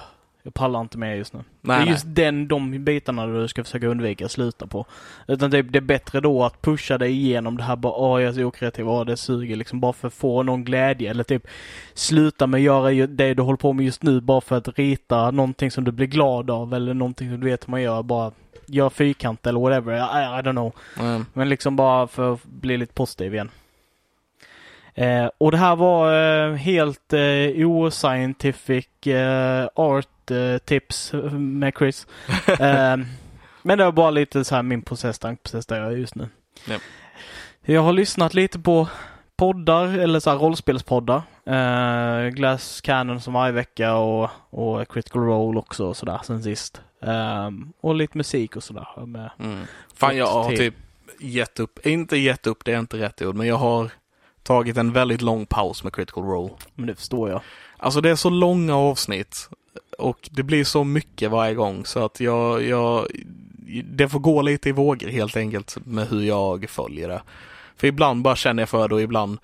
jag pallar inte med just nu. Nej, det är nej. just den, de bitarna du ska försöka undvika att sluta på. Utan det, det är bättre då att pusha dig igenom det här bara, åh jag är så okreativ, åh det suger liksom, bara för att få någon glädje. Eller typ sluta med att göra det du håller på med just nu bara för att rita någonting som du blir glad av eller någonting som du vet hur man gör, bara gör fyrkant eller whatever, I, I don't know. Mm. Men liksom bara för att bli lite positiv igen. Eh, och det här var eh, helt eh, oscientific eh, art eh, tips med Chris. eh, men det var bara lite så här min process, tankeprocess där jag är just nu. Japp. Jag har lyssnat lite på poddar, eller så här rollspelspoddar. Eh, Glass Cannon som varje vecka och, och Critical Role också och sådär sen sist. Eh, och lite musik och sådär. Med. Mm. Fan, jag har typ gett upp, inte gett upp, det är inte rätt ord, men jag har tagit en väldigt lång paus med Critical Role. Men det förstår jag. Alltså det är så långa avsnitt och det blir så mycket varje gång så att jag, jag det får gå lite i vågor helt enkelt med hur jag följer det. För ibland bara känner jag för det och ibland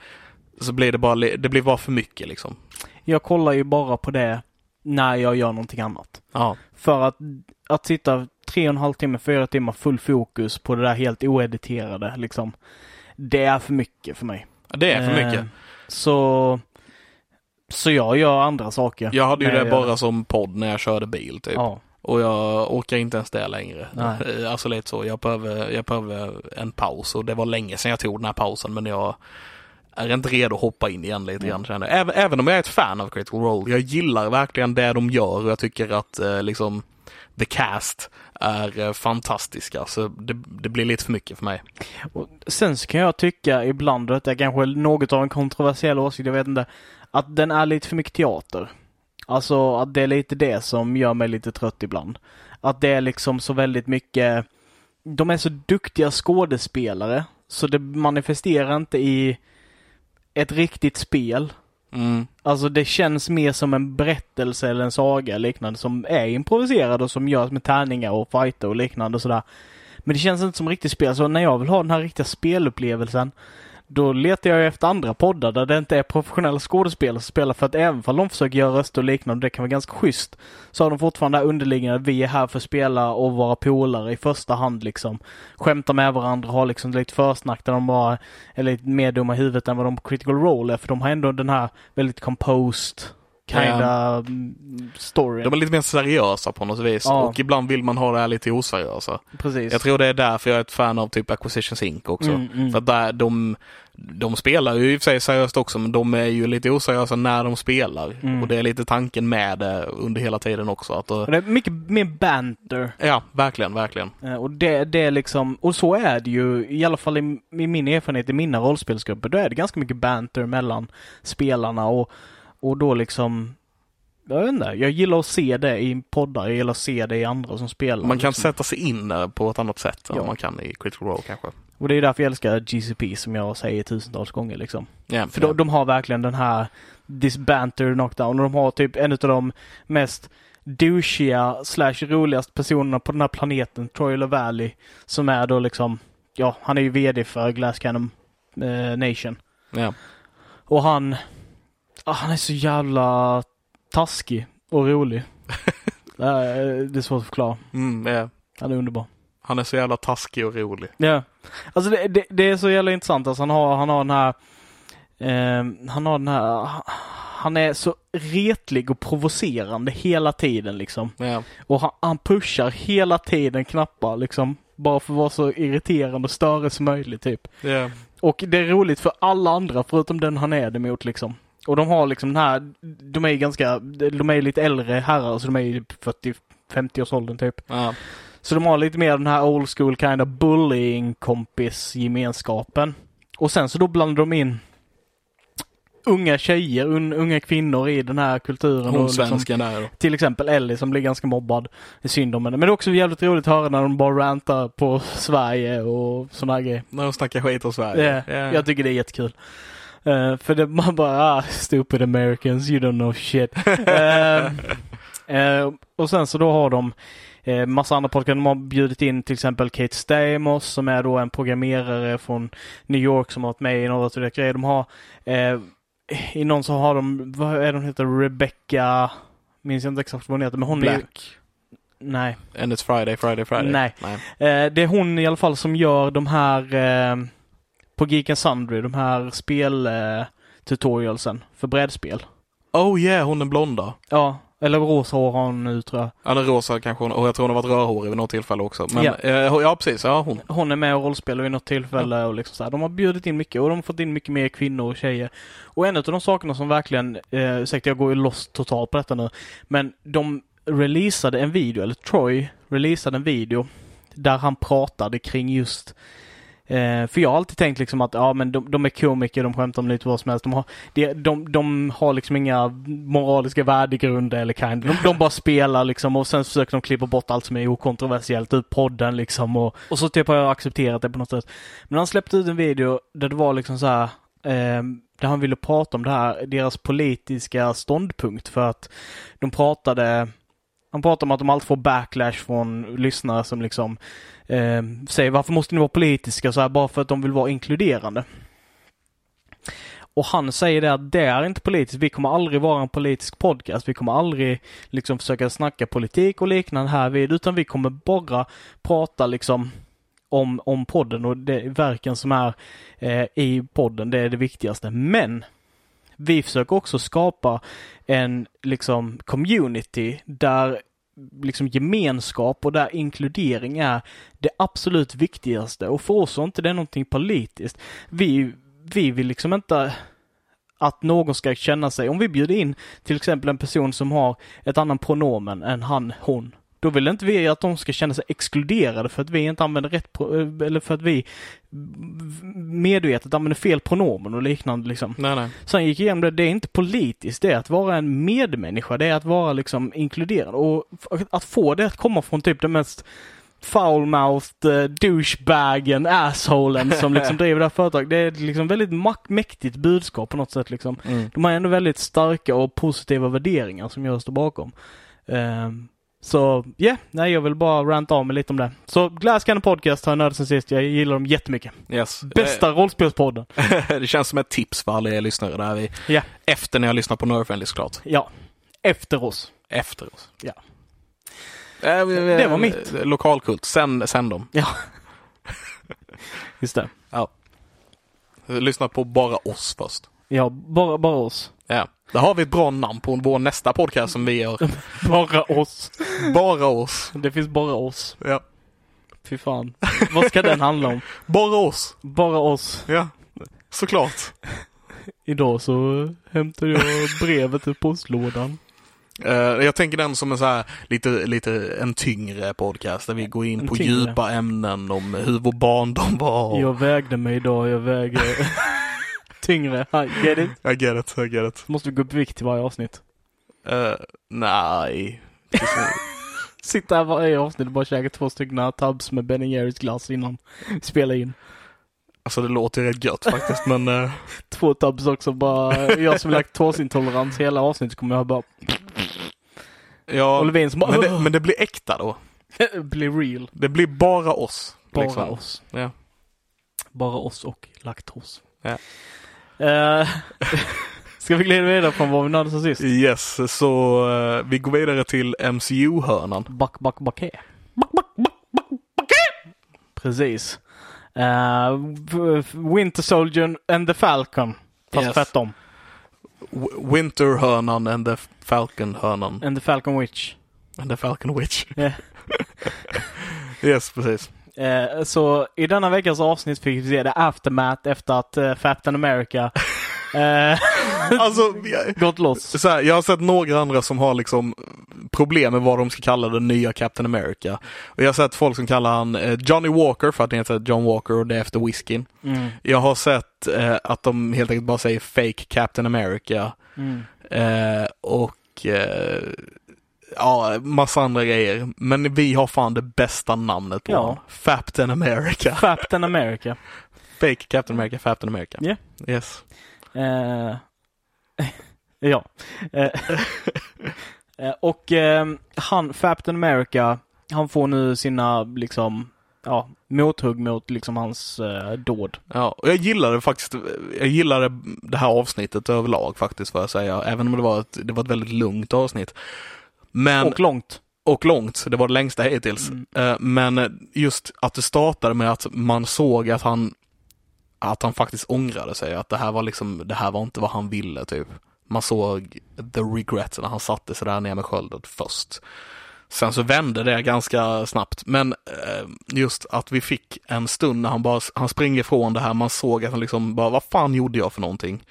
så blir det bara, det blir bara för mycket liksom. Jag kollar ju bara på det när jag gör någonting annat. Ja, För att, att sitta tre och en halv timme, fyra timmar full fokus på det där helt oediterade liksom. Det är för mycket för mig. Det är för Eh, mycket. Så, så jag gör andra saker. Jag hade ju det jag bara som podd när jag körde bil typ. Ja. Och jag orkar inte ens det längre. Nej. Eh, Alltså lite så. Jag behöver, jag behöver en paus och det var länge sedan jag tog den här pausen men jag är inte redo att hoppa in igen lite grann känner jag. Även, även om jag är ett fan av Critical Role. Jag gillar verkligen det de gör och jag tycker att eh, liksom The Cast är eh, fantastiska. Så det, det blir lite för mycket för mig. Och sen så kan jag tycka ibland, att det är kanske något av en kontroversiell åsikt, jag vet inte, att den är lite för mycket teater. Alltså att det är lite det som gör mig lite trött ibland. Att det är liksom så väldigt mycket, de är så duktiga skådespelare så det manifesterar inte i ett riktigt spel. Mm. Alltså det känns mer som en berättelse eller en saga eller liknande som är improviserad och som görs med tärningar och fighter och liknande och sådär. Men det känns inte som riktigt spel, så när jag vill ha den här riktiga spelupplevelsen då letar jag efter andra poddar där det inte är professionella skådespelare som spelar för att även om de försöker göra röster och liknande, det kan vara ganska schysst, så har de fortfarande det underliggande vi är här för att spela och vara polare i första hand liksom. Skämta med varandra, ha liksom lite försnack där de bara är lite mer dumma i huvudet än vad de på critical role är, för de har ändå den här väldigt composed kinda story. De är lite mer seriösa på något vis Ja. och ibland vill man ha det här lite oseriösa. Precis. Jag tror det är därför jag är ett fan av typ Acquisitions Inc också. Mm, mm. För att där, de, de spelar ju i och för sig seriöst också men de är ju lite oseriösa när de spelar. Mm. Och det är lite tanken med det under hela tiden också. Att, Och det är mycket mer banter. ja, verkligen, verkligen. Eh, Och det, det är liksom, och så är det ju, i alla fall i, i min erfarenhet i mina rollspelsgrupper, då är det ganska mycket banter mellan spelarna och, och då liksom, jag vet inte, jag gillar att se det i poddar, jag gillar att se det i andra som spelar. Man kan liksom. sätta sig in eh, på ett annat sätt än Ja. vad man kan i Critical Role kanske. Och det är därför jag älskar GCP som jag säger tusentals gånger liksom. Ja, För ja. de, de har verkligen den här this banter knockdown och de har typ en av de mest douchiga slash roligast personerna på den här planeten, Troy Valley, som är då liksom, ja, han är ju VD för Glass Cannon eh, Nation. ja. Och han, ah, han är så jävla taskig och rolig. det, är, det är svårt att förklara. Mm, ja. Han är underbar. Han är så jävla taskig och rolig. Ja. Alltså det, det, det är så jävla intressant. Alltså han har, han har den här, eh, han har den här, han är så retlig och provocerande hela tiden liksom. Ja. Och han, han pushar hela tiden knappar liksom. Bara för att vara så irriterande och större som möjligt typ. Ja. Och det är roligt för alla andra förutom den han är det mot liksom. Och de har liksom den här, de är ju ganska, de är lite äldre herrar så de är ju 40-50 års åldern typ. Ja. Så de har lite mer den här old school kind of bullying kompis gemenskapen. Och sen så då blandar de in unga tjejer, un, unga kvinnor i den här kulturen. Hon och liksom, svensken där. till exempel Ellie som blir ganska mobbad. Det är synd om henne. Men det är också jävligt roligt att höra när de bara rantar på Sverige och sådana grejer. När de snackar skit om Sverige. Ja, Jag tycker det är jättekul. Eh, för det, man bara, ah, stupid Americans, you don't know shit. Eh, och sen så då har de eh, massa andra podcast. De har bjudit in till exempel Kate Stamos som är då en programmerare från New York som har varit med i några av grejer. De har eh, i någon så har de, vad är de heter, Rebecca, minns jag inte exakt vad hon heter, men hon är Black. Nej. And it's Friday, Friday, Friday. Nej. Nej. Eh, det är hon i alla fall som gör de här eh, på Geek Sundry, de här spel eh, tutorialsen för brädspel. Oh yeah, hon är blonda. Ja, eller rosa hår har hon nu tror jag. Ja, den rosa kanske hon, och jag tror hon har varit rödhårig vid något tillfälle också. Men, Ja. ja. Eh, ja precis, ja hon. Hon är med och rollspelar vid något tillfälle och liksom så här. De har bjudit in mycket och de har fått in mycket mer kvinnor och tjejer. Och en av de sakerna som verkligen, eh, ursäkta jag går ju loss totalt på detta nu, men de releasade en video, eller Troy releasade en video där han pratade kring just Eh, för jag har alltid tänkt liksom att ja men de, de är komiker, de skämtar om lite vad som helst. De har, de, de, de har liksom inga moraliska värdegrunder eller kind. De, de bara spelar liksom och sen försöker de klippa bort allt som är okontroversiellt ur podden liksom. Och, och så typ har jag accepterat det på något sätt. Men han släppte ut en video där det var liksom så här eh, där han ville prata om det här, deras politiska ståndpunkt för att de pratade han pratar om att de alltid får backlash från lyssnare som liksom eh, säger varför måste ni vara politiska så här bara för att de vill vara inkluderande. Och han säger det att det är inte politiskt. Vi kommer aldrig vara en politisk podcast. Vi kommer aldrig liksom försöka snacka politik och liknande här vid, utan vi kommer bara prata liksom om, om podden och det verken som är eh, i podden. Det är det viktigaste. Men vi försöker också skapa en liksom community där liksom gemenskap och där inkludering är det absolut viktigaste. Och för oss är inte det någonting politiskt. Vi, vi vill liksom inte att någon ska känna sig, om vi bjuder in till exempel en person som har ett annan pronomen än han, hon, då vill inte vi att de ska känna sig exkluderade för att vi inte använder rätt, eh, eller för att vi medvetet använder fel pronomen och liknande liksom. Nej, nej. Sen gick igenom det, det är inte politiskt, det är att vara en medmänniska, det är att vara liksom inkluderande och att få det att komma från typ den mest foul-mouthed uh, douchebagen, assholen som liksom driver det här företaget. Det är liksom väldigt mäktigt budskap på något sätt liksom. Mm. De har ändå väldigt starka och positiva värderingar som jag står bakom. Ehm, så ja, yeah, nej jag vill bara ranta av mig lite om det. Så Glass Cannon Podcast har jag nördat sen sist. Jag gillar dem jättemycket. Yes. Bästa rollspelspodden. Eh, det känns som ett tips för alla er lyssnare där vi, Ja. efter när jag lyssnar på Nerfenly såklart. Ja. Efter oss. Efter oss. Ja. Eh, Det var mitt. eh, Lokalkult, sen, sen dem. Ja. Just det. Lyssna på bara oss först. Ja, bara, bara oss. Ja. Där har vi ett bra namn på vår nästa podcast som vi gör. Bara oss. Bara oss. Det finns bara oss. Ja. Fy fan. Vad ska den handla om? Bara oss. Bara oss. Ja. Såklart. Idag så hämtade jag brevet i postlådan. Eh, jag tänker den som en så här lite, lite en tyngre podcast där vi går in En på tyngre. djupa ämnen om hur vår barndom var. Jag vägde mig idag, jag väger tyngre. Hi, Get it? I get it, I get it. Måste vi gå upp i vikt till varje avsnitt. Eh, nej. Sitta här varje avsnitt och bara käka två stycken tubs med Ben Jerrys glass innan vi spelar in. Alltså det låter rätt gött faktiskt men eh, Två tubs också bara. Jag som är laktosintolerans hela avsnittet kommer jag bara ja. och Levin som bara Men det, men det blir äkta då. blir real. Det blir bara oss. Bara liksom. oss. Ja. Bara oss och laktos. Ja. Eh, ska vi glida vidare från vad vi nördade sen sist? Yes, så eh, vi går vidare till MCU-hörnan. Back, back, back här. Precis. Eh, v- Winter Soldier and the Falcon. Fast Yes. tvärtom. Winter-hörnan and the Falcon-hörnan. And the Falcon Witch. And the Falcon Witch. Ja. yes, precis. Eh, så i denna veckas avsnitt fick vi se det aftermath efter att uh, Captain America eh, Alltså, jag, gått loss. så här, jag har sett några andra som har liksom problem med vad de ska kalla den nya Captain America. Och jag har sett folk som kallar han eh, Johnny Walker för att han heter John Walker och det är efter whiskyn. Mm, Jag har sett eh, att de helt enkelt bara säger Fake Captain America. mm. Eh, och eh, ja, massa andra grejer. Men vi har fan det bästa namnet på Ja. honom. Captain America. Captain America. Fake Captain America, Captain America. Ja. Yes. Eh, ja. Eh, och eh, han, Captain America, han får nu sina liksom, ja, mothugg mot liksom hans eh, dåd. Ja, och jag gillade faktiskt, jag gillade det här avsnittet överlag faktiskt får jag säga. Även om det var ett, det var ett väldigt lugnt avsnitt. Men, Och och, långt. långt, det var det längsta hittills. Mm. Eh, Men just att det startade med att man såg att han, att han faktiskt ångrade sig. Att det här var liksom, det här var inte vad han ville typ. Man såg the regret när han satte sig där ner med skölden först. Sen så vände det ganska snabbt, men eh, just att vi fick en stund när han bara, han springer ifrån det här, man såg att han liksom bara, vad fan gjorde jag för någonting?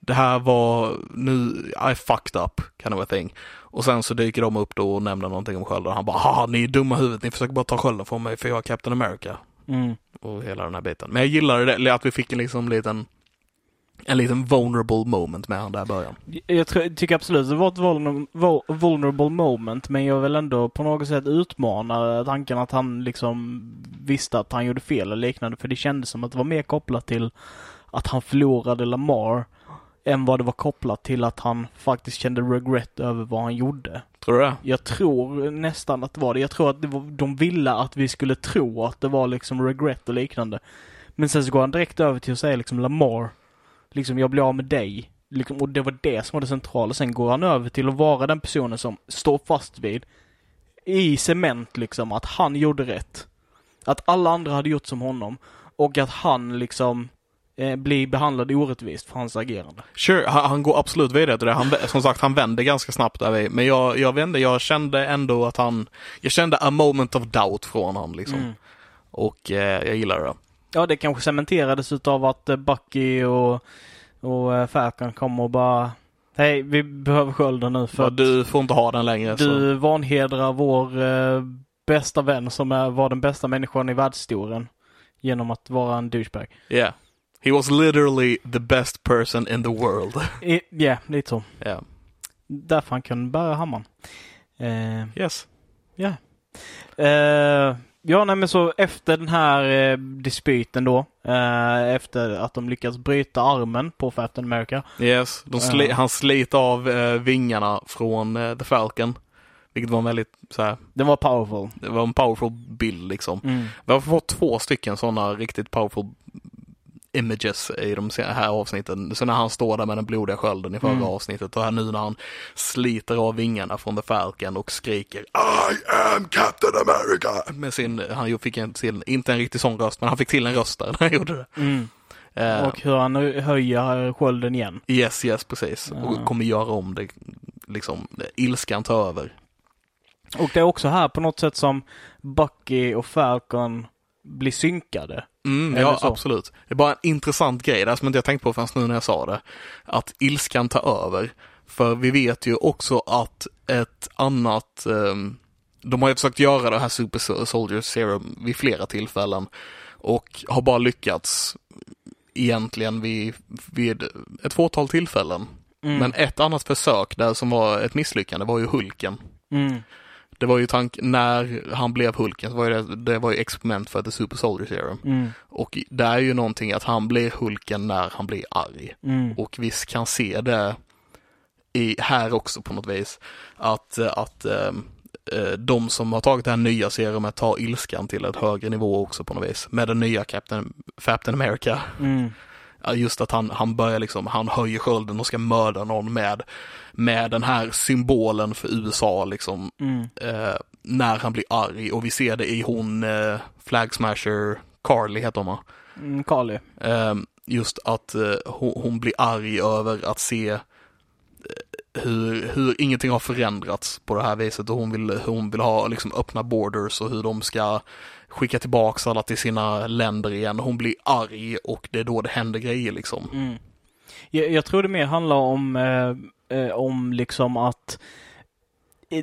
Det här var, nu, I fucked up, kind of a thing. Och sen så dyker de upp då och nämner någonting om skölden. Han bara, haha, ni är dumma huvudet, ni försöker bara ta skölden från mig för jag är Captain America. Mm. Och hela den här biten. Men jag gillade det, att vi fick en liksom liten, en liten vulnerable moment med han där i början. Jag tror, tycker absolut det var ett vulner, vul- vulnerable moment, men jag vill ändå på något sätt utmana tanken att han liksom visste att han gjorde fel eller liknande, för det kändes som att det var mer kopplat till att han förlorade Lamar än vad det var kopplat till att han faktiskt kände regret över vad han gjorde. Tror du det? Jag tror nästan att det var det. Jag tror att det var, de ville att vi skulle tro att det var liksom regret och liknande. Men sen så går han direkt över till att säga liksom Lamar, liksom jag blir av med dig. Liksom, och det var det som var det centrala. Sen går han över till att vara den personen som står fast vid, i cement liksom, att han gjorde rätt. Att alla andra hade gjort som honom. Och att han liksom eh, blir behandlad orättvist för hans agerande. Sure, han, han går absolut vidare till det. Han, som sagt, han vände ganska snabbt där vid. Men jag, jag vände, jag kände ändå att han, jag kände a moment of doubt från honom liksom. Mm. Och eh, jag gillar det. Ja, det kanske cementerades utav att eh, Bucky och, och eh, Falcon kom och bara Nej, vi behöver skölden nu för att du får inte ha den längre. Så. du vanhedrar vår eh, bästa vän som är, var den bästa människan i världshistorien. Genom att vara en douchebag. Yeah. He was literally the best person in the world. Ja, lite så. yeah. Därför han kunde bära hammaren. Eh, Yes. Eh, ja, nej, men så efter den här eh, dispyten då, eh, efter att de lyckats bryta armen på Captain America. Yes. Sli- Ja. Han sliter av vingarna från The Falcon. Vilket var en väldigt så här, Den var powerful. det var en powerful bild liksom. Mm. Vi har fått två stycken sådana riktigt powerful images i de här avsnitten. Så när han står där med den blodiga skölden i förra Mm. avsnittet och här nu när han sliter av vingarna från The Falcon och skriker I am Captain America! Med sin, han fick en till, inte en riktig sån röst, men han fick till en röst där när han gjorde det. Mm. Eh, Och hur han höjer skölden igen. Yes, yes, precis. Ja. Och kommer göra om det, liksom, ilskan tar över. Och det är också här på något sätt som Bucky och Falcon blir synkade. Mm, ja, absolut. Det är bara en intressant grej där som inte jag tänkt på förrän nu när jag sa det. Att ilskan tar över. För vi vet ju också att ett annat, ehm, de har ju försökt göra det här Super Soldier Serum vid flera tillfällen och har bara lyckats egentligen vid, vid ett fåtal tillfällen. Mm. Men ett annat försök där som var ett misslyckande var ju Hulken. Mm. Det var ju tank när han blev Hulken, så var det, det var ju experiment för The Super Soldier Serum. Mm. Och det är ju någonting att han blir Hulken när han blir arg. Mm. Och vi kan se det i, här också på något vis. Att, att eh, de som har tagit det här nya serumet tar ilskan till ett högre nivå också på något vis. Med den nya Captain, Captain America. Mm. Just att han, han börjar liksom, han höjer skölden och ska mörda någon med, med den här symbolen för USA liksom. Mm. Eh, när han blir arg och vi ser det i hon eh, Flag Smasher Carly heter hon va? Mm. Carly. Eh, just att eh, hon, hon blir arg över att se eh, hur, hur ingenting har förändrats på det här viset och hon vill, hon vill ha liksom öppna borders och hur de ska skicka tillbaks alla till sina länder igen. Hon blir arg och det är då det händer grejer liksom. Mm. Jag, jag tror det mer handlar om, eh, eh om liksom att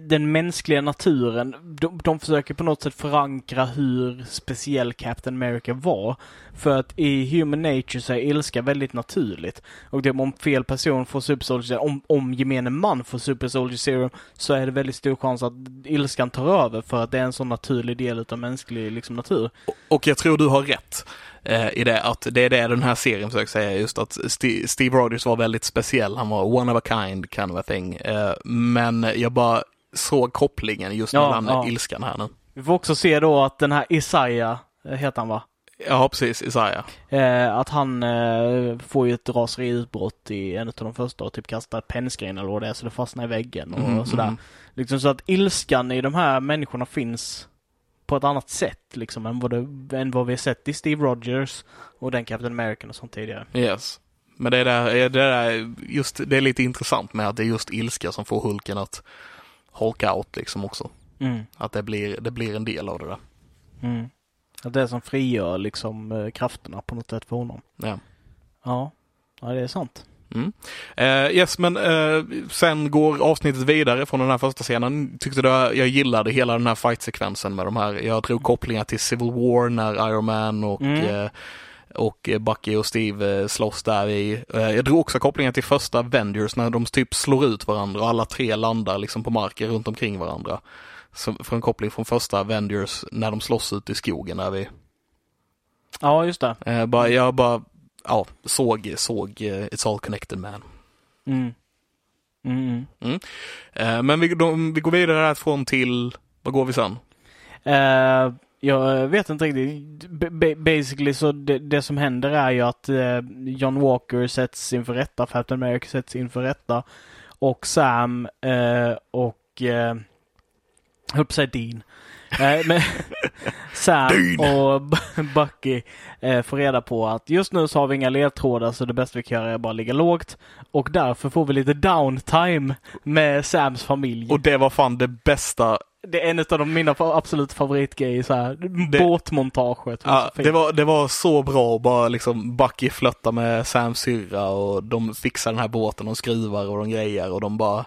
den mänskliga naturen, de, de försöker på något sätt förankra hur speciell Captain America var. För att i Human Nature så är ilska väldigt naturligt. Och det om fel person får Super Soldier Serum, om, om gemene man får Super Soldier Serum, så är det väldigt stor chans att ilskan tar över för att det är en sån naturlig del av mänsklig liksom, natur. Och jag tror du har rätt eh, i det, att det är det den här serien försöker säga, just att Steve Rogers var väldigt speciell, han var one of a kind kind of a thing. Eh, men jag bara såg kopplingen just Ja, mellan ja. ilskan här nu. Vi får också se då att den här Isaiah, eh, heter han va? Ja, precis, Isaiah. Eh, att han eh, får ju ett raseriutbrott i en av de första och typ kastar ett pennskrin eller vad det är så det fastnar i väggen och Mhm, sådär. mhm. Liksom så att ilskan i de här människorna finns på ett annat sätt liksom än vad, det, än vad vi sett i Steve Rogers och den Captain American och sånt tidigare. Yes. Men det är, där, det är där, just, det är lite intressant med att det är just ilska som får Hulken att holka out liksom också. Mm. Att det blir, det blir en del av det där. Mm. Att det är som frigör liksom eh, krafterna på något sätt för honom. Ja. Ja, ja det är sant. Mm. Eh, yes, men eh, sen går avsnittet vidare från den här första scenen. Tyckte du jag gillade hela den här fight-sekvensen med de här, jag drog kopplingar till Civil War när Iron Man och Mm. eh, och Bucky och Steve eh, slåss där i. Eh, Jag drog också kopplingar till första Avengers när de typ slår ut varandra och alla tre landar liksom på marken runt omkring varandra. Så för en koppling från första Avengers när de slåss ute i skogen där vi. Ja, just det. Eh, bara, jag bara, ja, såg, såg It's All Connected Man. Mm. Mm. mm. Eh, Men vi, de, vi går vidare härifrån till, vad går vi sen? Eh, jag vet inte riktigt. B- basically så det, det som händer är ju att eh, John Walker sätts inför rätta, Captain America sätts inför rätta och Sam eh, och eh, höll på att säga Dean. Eh, men Sam Dean. och Bucky eh, får reda på att just nu så har vi inga ledtrådar så det bästa vi kan göra är bara ligga lågt. Och därför får vi lite downtime med Sams familj. Och det var fan det bästa Det är en av de, mina absolut favoritgrejer så här. Det- Båtmontaget. Ja, Så det, var, det var så bra att bara liksom Bucky flötta med Sams syrra och de fixar den här båten och skruvar och de grejer och de bara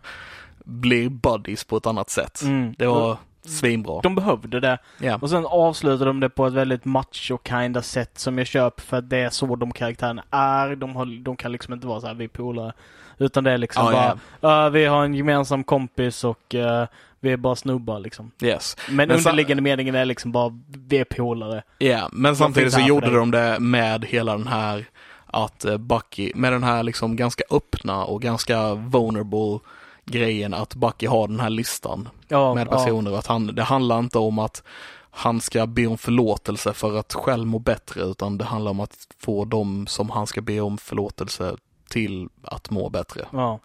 blir buddies på ett annat sätt. Mm. Det var svinbra. De behövde det. Ja. Och sen avslutar de det på ett väldigt macho kinda sätt som jag köper för att det är så de karaktärerna är. De, har, de kan liksom inte vara så här vi polare. Utan det är liksom Ja, bara, ja. "Ja, vi har en gemensam kompis och eh, vi är bara snubbar liksom. Yes. Men, Men underliggande meningen är liksom bara, vi är polare. Ja, men samtidigt så gjorde de det med hela den här att eh, Bucky, med den här liksom ganska öppna och ganska vulnerable grejen att Bucky har den här listan Ja, med ja. personer och att han, det handlar inte om att han ska be om förlåtelse för att själv må bättre utan det handlar om att få dem som han ska be om förlåtelse till att må bättre. Ja.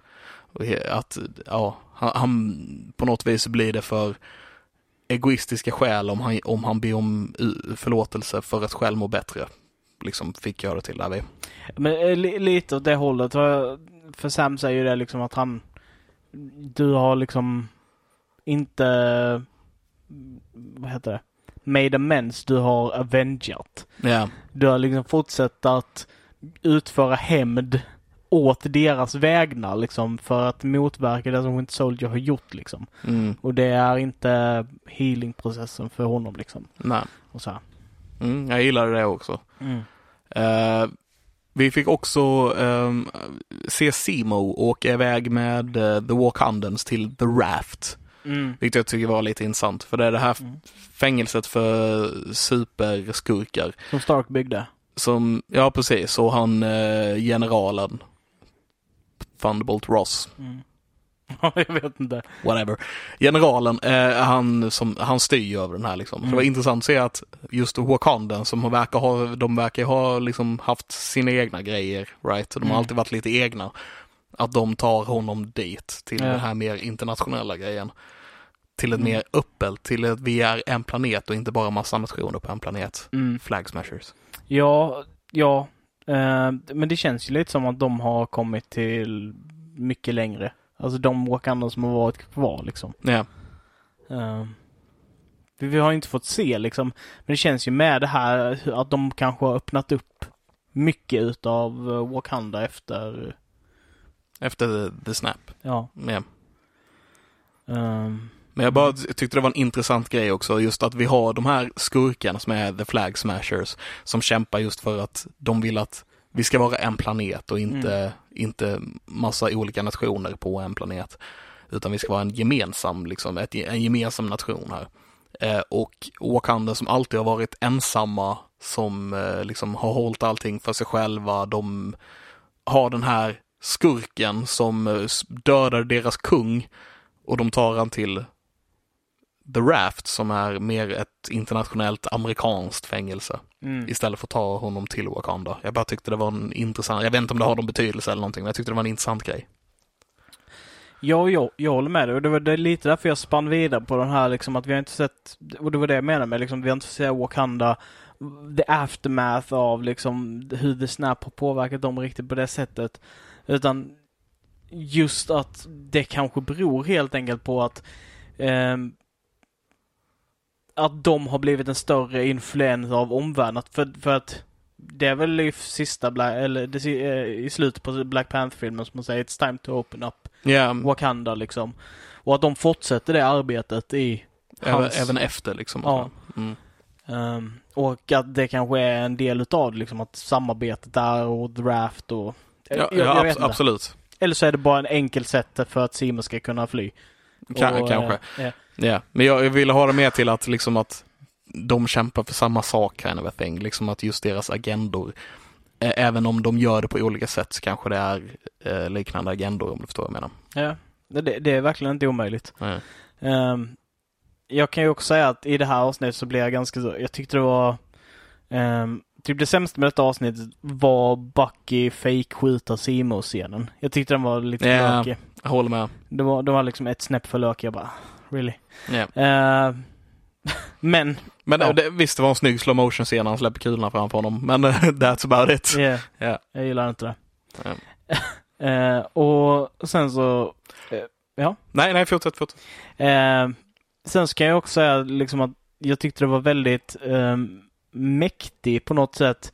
Att, ja, han, han på något vis blir det för egoistiska skäl om han, om han ber om u- förlåtelse för att själv må bättre. Liksom fick jag det till där vi. Men eh, li, lite åt det hållet. För, Sam säger ju det liksom att han, du har liksom inte, vad heter det, made amends, du har avengat. Ja, Du har liksom fortsatt att utföra hämnd åt deras vägnar liksom för att motverka det som Winter Soldier har gjort liksom. mm, Och det är inte healingprocessen för honom liksom. nej. Och så här. Mm, jag gillade det också. Mm. Eh, vi fick också ehm, se Simo åka iväg med eh, The Wakandans till The Raft. Mm. Vilket jag tycker var lite intressant. För det är det här Mm. fängelset för superskurkar. Som Stark byggde. Som, ja precis, och han eh, generalen Thunderbolt Ross, Mm. Ja, jag vet inte. whatever. Generalen, eh, han, som, han styr över den här liksom. Så det var Mm. intressant att se att just Wakandan som verkar ha, de verkar ha liksom haft sina egna grejer, right? De har Mm. alltid varit lite egna. Att de tar honom dit till Ja. den här mer internationella grejen. Till ett Mm. mer öppet, till att vi är en planet och inte bara massa nationer på en planet. Mm. Flag smashers. Ja, ja. Eh, men det känns ju lite som att de har kommit till mycket längre. Alltså de Wakanda som har varit kvar liksom. Ja. Eh, vi, har inte fått se liksom. Men det känns ju med det här att de kanske har öppnat upp mycket utav eh, Wakanda efter, Efter the, the Snap. ja. Ja. ehm, Men jag bara tyckte det var en intressant grej också, just att vi har de här skurkarna som är the flag smashers, som kämpar just för att de vill att vi ska vara en planet och inte, inte massa olika nationer på en planet. Utan vi ska vara en gemensam, liksom, ett, en gemensam nation här. Eh, och Wakanda som alltid har varit ensamma, som eh, liksom har hållit allting för sig själva, de har den här skurken som eh, dödar deras kung och de tar han till The Raft som är mer ett internationellt amerikanskt fängelse mm. istället för att ta honom till Wakanda. Jag bara tyckte det var en intressant, jag vet inte om det har någon betydelse eller någonting, men jag tyckte det var en intressant grej. Ja, jag, jag håller med dig. Och det var det lite därför jag spann vidare på den här liksom att vi har inte sett, och det var det jag menade med liksom, vi har inte fått se Wakanda, the aftermath av liksom hur The Snap har påverkat dem riktigt på det sättet. Utan just att det kanske beror helt enkelt på att ehm, att de har blivit en större influens av omvärlden. För, för att det är väl i sista, Black, eller det, eh, i slutet på Black Panther-filmen som man säger It's time to open up Ja, Wakanda liksom. Och att de fortsätter det arbetet i även, hans... även efter liksom. Ja. Mm. Ehm, och att det kanske är en del utav det, liksom att samarbetet där och draft och... Ja, jag, ja, jag vet abs- inte. absolut. Eller så är det bara en enkel sätt för att Simon ska kunna fly. Ka- Och, kanske. eh, eh, Ja, men jag, jag ville ha det med till att liksom att de kämpar för samma sak kind of a thing. Liksom att just deras agendor, eh, även om de gör det på olika sätt så kanske det är eh, liknande agendor om du förstår vad jag menar. ja. Det, det är verkligen inte omöjligt. Ja. Ehm, jag kan ju också säga att i det här avsnittet så blev jag ganska jag tyckte det var um, Typ det sämsta med detta avsnittet var Bucky fake skjuta Simo scenen Jag tyckte den var lite Ja. lökig. Jag håller med. Det var, det var liksom ett snäpp för lökig. Jag bara, really? Ja. Eh, men, Men Ja. det, visst, det var en snygg slow motion scen när han släpper kulorna framför honom. Men eh, that's about it. yeah, Ja. jag gillar inte det. Ja. Eh, och sen så, Nej, nej, fortsätt, fortsätt. eh, sen ska jag också säga liksom att jag tyckte det var väldigt eh, mäktig på något sätt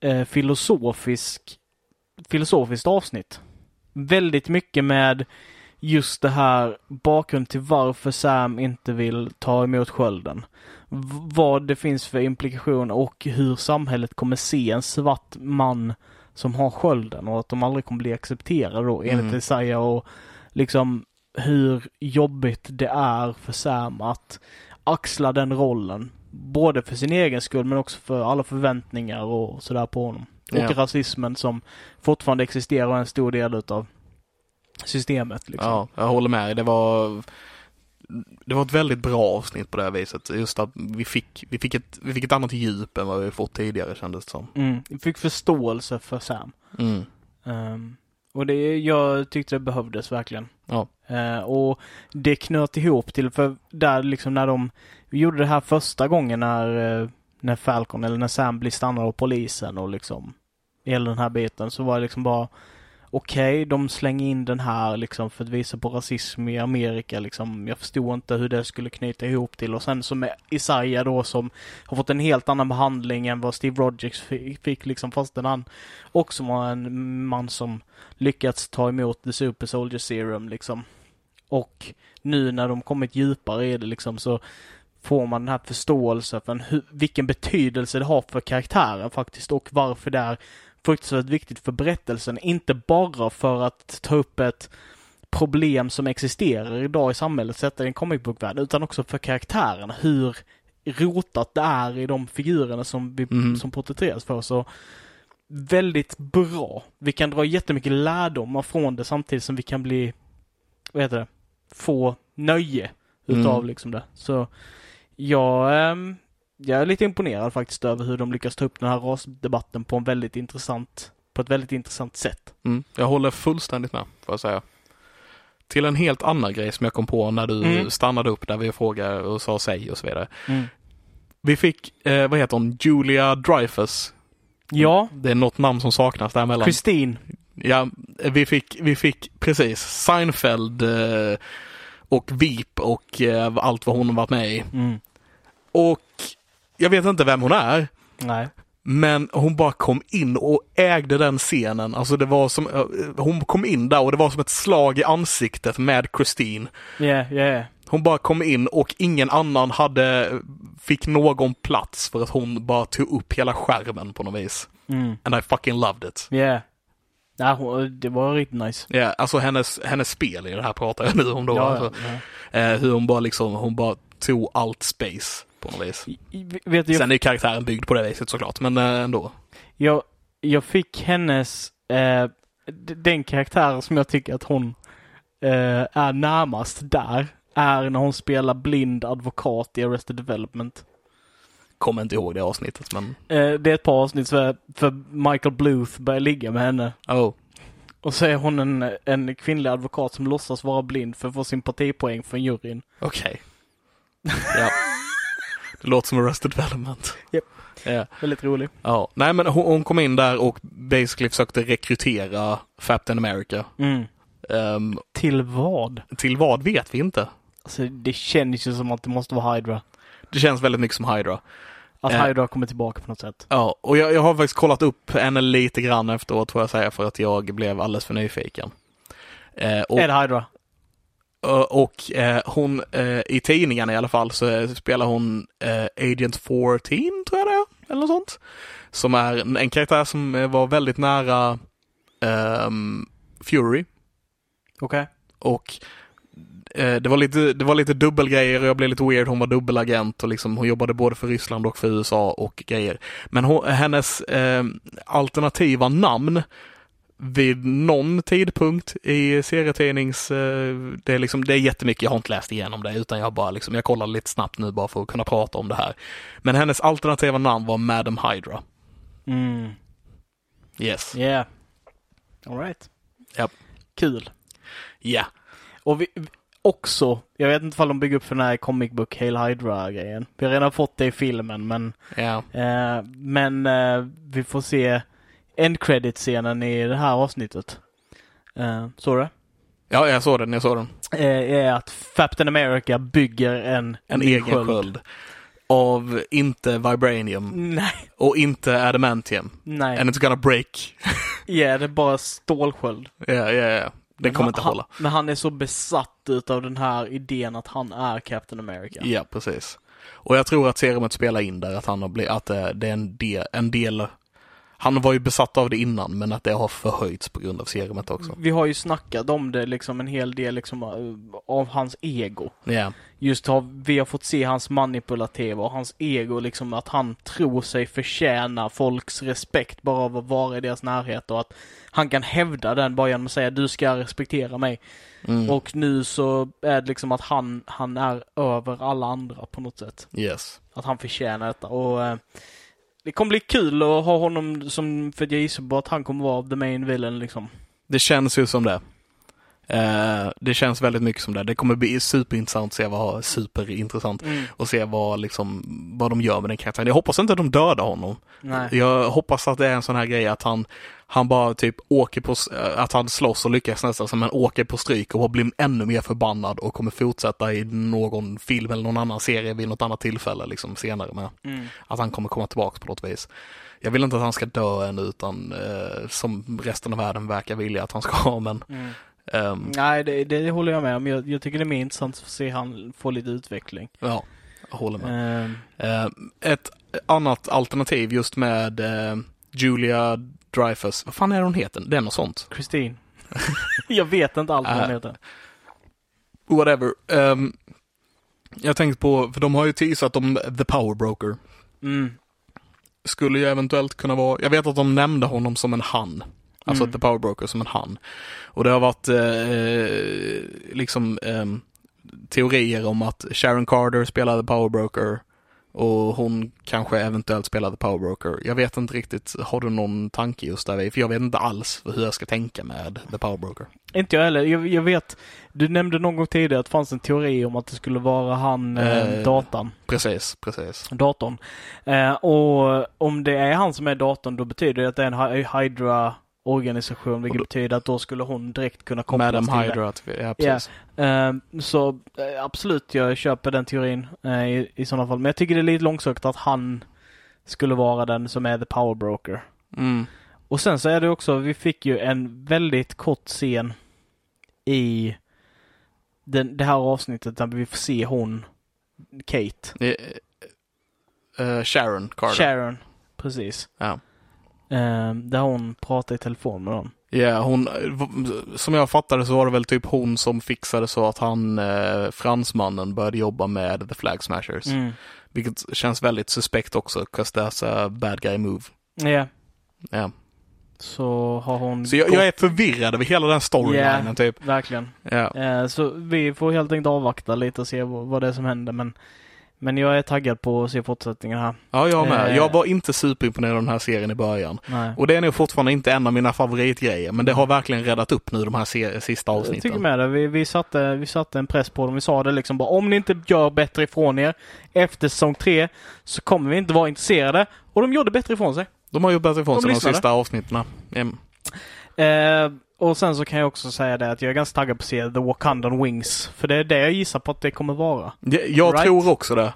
eh, filosofisk, filosofiskt avsnitt. Väldigt mycket med just det här bakgrund till varför Sam inte vill ta emot skölden. V vad det finns för implikation och hur samhället kommer se en svart man som har skölden och att de aldrig kommer bli accepterade då enligt Mm. Isaiah och liksom hur jobbigt det är för Sam att axla den rollen. Både för sin egen skull men också för alla förväntningar och sådär på honom. Ja. Och rasismen som fortfarande existerar och är en stor del utav systemet. Liksom. Ja, jag håller med. Det var det var ett väldigt bra avsnitt på det här viset. Just att vi fick, vi fick, ett, vi fick ett annat djup än vad vi fått tidigare kändes det som. Mm. Jag fick förståelse för Sam. Mm. Ehm, och det, jag tyckte det behövdes verkligen. Ja. Eh, och det knöt ihop till, för där liksom när de gjorde det här första gången när, eh, när Falcon eller när Sam blir stannad av polisen och liksom hela den här biten så var det liksom bara okej, de slänger in den här liksom för att visa på rasism i Amerika liksom. Jag förstod inte hur det skulle knyta ihop till och sen som med Isaiah då som har fått en helt annan behandling än vad Steve Rogers fick, liksom fastän han också var en man som lyckats ta emot The Super Soldier Serum liksom. Och nu när de kommit djupare i det liksom så får man den här förståelsen för en, vilken betydelse det har för karaktären faktiskt och varför det är fruktansvärt viktigt för berättelsen. Inte bara för att ta upp ett problem som existerar idag i samhället, sätta i en comic book-värld, utan också för karaktären. Hur rotat det är i de figurerna som, vi, Mhm. som porträtteras för oss. Så väldigt bra. Vi kan dra jättemycket lärdomar från det samtidigt som vi kan bli, vad heter det, få nöje utav Mm. liksom det. Så jag, ehm, jag är lite imponerad faktiskt över hur de lyckas ta upp den här rasdebatten på en väldigt intressant, på ett väldigt intressant sätt. Mm. Jag håller fullständigt med, får jag säga. Till en helt annan grej som jag kom på när du Mm. stannade upp där vi frågade och sa säg och så vidare. Mm. Vi fick, eh, vad heter hon, Julia Dreyfus. Ja, Det är något namn som saknas däremellan. Christine. Ja, vi fick, vi fick precis Seinfeld eh, och VIP och eh, allt vad hon varit med i. Mm. Och jag vet inte vem hon är, Nej. men hon bara kom in och ägde den scenen. Alltså det var som, eh, hon kom in där och det var som ett slag i ansiktet med Christine. Yeah, yeah. Hon bara kom in och ingen annan hade, fick någon plats för att hon bara tog upp hela skärmen på något vis. Mm. And I fucking loved it. Ja. Yeah. Ja, hon- det var riktigt nice. Ja, alltså hennes, hennes spel i det här pratar jag nu om då. ja, alltså. ja. Eh, hur hon bara liksom, hon bara tog allt space på något vis. Vet du, Sen är ju karaktären byggd på det viset såklart, men eh, ändå. jag, jag fick hennes, eh, den karaktär som jag tycker att hon eh, är närmast där, är när hon spelar blind advokat i Arrested Development. Kommer inte ihåg det avsnittet, men Eh, det är ett par avsnitt för, för Michael Bluth börjar ligga med henne. oh. Och så är hon en, en kvinnlig advokat som låtsas vara blind för att få sympatipoäng från juryn. Okej. Ja. Det låter som Arrested Development. Japp. Ja. Väldigt rolig. ja. Nej, men hon, hon kom in där och basically försökte rekrytera Captain America. Mm. Ehm, Till vad? till vad vet vi inte. Alltså det känns ju som att det måste vara Hydra. Det känns väldigt mycket som Hydra. Att Eh. Hydra kommer tillbaka på något sätt. Ja, och jag, jag har faktiskt kollat upp henne lite grann efteråt får jag säga för att jag blev alldeles för nyfiken. Eh, och är det Hydra? Och, och eh, hon, eh, i tidningarna i alla fall, så eh, spelar hon eh, Agent 14 tror jag det är, eller något sånt. Som är en, en karaktär som eh, var väldigt nära ehm, Fury. Okej. Och eh, det var lite, det var lite dubbelgrejer och jag blev lite weird. Hon var dubbelagent och liksom hon jobbade både för Ryssland och för USA och grejer. Men hon, hennes eh, alternativa namn vid någon tidpunkt i serietidnings... Eh, det, är liksom, det är jättemycket, jag har inte läst igenom det utan jag bara liksom, jag kollade lite snabbt nu bara för att kunna prata om det här. Men hennes alternativa namn var Madam Hydra. Mm. Yes. Yeah. Alright. Japp. Kul. Ja. Och vi, också, jag vet inte om de bygger upp för den här comic book Hail Hydra-grejen. Vi har redan fått det i filmen men Ja. Eh, men eh, vi får se end credit scenen i det här avsnittet. Uh, så det? Ja, jag såg den, jag såg den. eh, är att Captain America bygger en, En egen sköld. Av inte vibranium Nej, och inte adamantium. nej. And it's gonna break. Ja, det är bara stålsköld. Ja, ja, ja. Det kommer han, inte hålla. Men han är så besatt utav den här idén att han är Captain America. Ja, precis. Och jag tror att serumet spelar in där, att han har blivit, att det, det är en del, en del han var ju besatt av det innan, men att det har förhöjts på grund av serumet också. Vi har ju snackat om det liksom en hel del liksom eh, av hans ego. Ja, Just har, vi har fått se hans manipulativa och hans ego liksom att han tror sig förtjäna folks respekt bara av att vara i deras närhet och att han kan hävda den bara genom att säga du ska respektera mig. mm. Och nu så är det liksom att han, han är över alla andra på något sätt. yes. Att han förtjänar detta och eh, det kommer bli kul att ha honom som, för jag gissar på att han kommer vara the main villain liksom. Det känns ju som det. Eh, det känns väldigt mycket som det. Det kommer bli superintressant att se vad, superintressant Mm. och se vad, liksom, vad de gör med den karaktären. Jag hoppas inte att de dödar honom. Nej. Jag hoppas att det är en sån här grej att han, han bara typ åker på, eh, att han slåss och lyckas nästan som en åker på stryk och blir ännu mer förbannad och kommer fortsätta i någon film eller någon annan serie vid något annat tillfälle liksom senare med. Mm. Att han kommer komma tillbaka på något vis. Jag vill inte att han ska dö än utan eh, som resten av världen verkar vilja att han ska men Mm. Ehm, Nej, det, det håller jag med om. Jag, jag tycker det är mer intressant att se han få lite utveckling. ja, jag håller med. Eh, ett annat alternativ just med eh, Julia Dreyfus, vad fan är hon heter? Det är något sånt. Christine. jag vet inte allt vad hon Äh. heter. Whatever. Um, jag tänkte på, för de har ju teasat om The Power Broker. Mm. Skulle ju eventuellt kunna vara, jag vet att de nämnde honom som en han. Alltså Mm. The Power Broker som en han. Och det har varit eh, liksom ehm, teorier om att Sharon Carter spelade Power Broker och hon kanske eventuellt spelade Power Broker. Jag vet inte riktigt, har du någon tanke just där? För jag vet inte alls hur jag ska tänka med The Power Broker. Inte jag heller. Jag, jag vet, du nämnde någon gång tidigare att det fanns en teori om att det skulle vara han, eh, Eh. datan. Precis, precis. Datorn. Eh, och om det är han som är datorn, då betyder det att det är en Hy- Hydra-organisation, vilket då- betyder att då skulle hon direkt kunna kopplas Madam till det. Hydra, vi- ja precis. Eh, så eh, absolut, jag köper den teorin eh, i, i sådana fall. Men jag tycker det är lite långsökt att han skulle vara den som är the power broker. Mm. Och sen så är det också, vi fick ju en väldigt kort scen i den, det här avsnittet där vi får se hon, Kate, eh, Sharon Carter. Sharon, precis. Ja. Eh, där hon pratar i telefon med dem. Ja, hon, som jag fattade så var det väl typ hon som fixade så att han, eh, fransmannen, började jobba med The Flag Smashers. Mm. Vilket känns väldigt suspekt också, 'cause that's a bad guy move. Ja, Ja. så har hon Så jag, gått- jag är förvirrad över hela den storylinen Ja. typ. Verkligen. Ja. Eh, Så vi får helt enkelt avvakta lite och se vad, vad det är som händer. Men, men jag är taggad på att se fortsättningen här. ja, jag med. Eh. Jag var inte superimponerad av den här serien i början. Nej. Och det är nog fortfarande inte en av mina favoritgrejer, men det har verkligen räddat upp nu de här sista Jag tycker avsnitten. med det. Vi, vi, satte, vi satte en press på dem. Vi sa det liksom bara om ni inte gör bättre ifrån er efter säsong tre så kommer vi inte vara intresserade. Och de gjorde bättre ifrån sig. De har gjort bättre ifrån De sig de lyssnade. sista avsnitten. Mm. Eh, och sen så kan jag också säga det att jag är ganska taggad på att se The Wakandan Wings. För det är det jag gissar på att det kommer vara. Det- Jag Right. tror också det.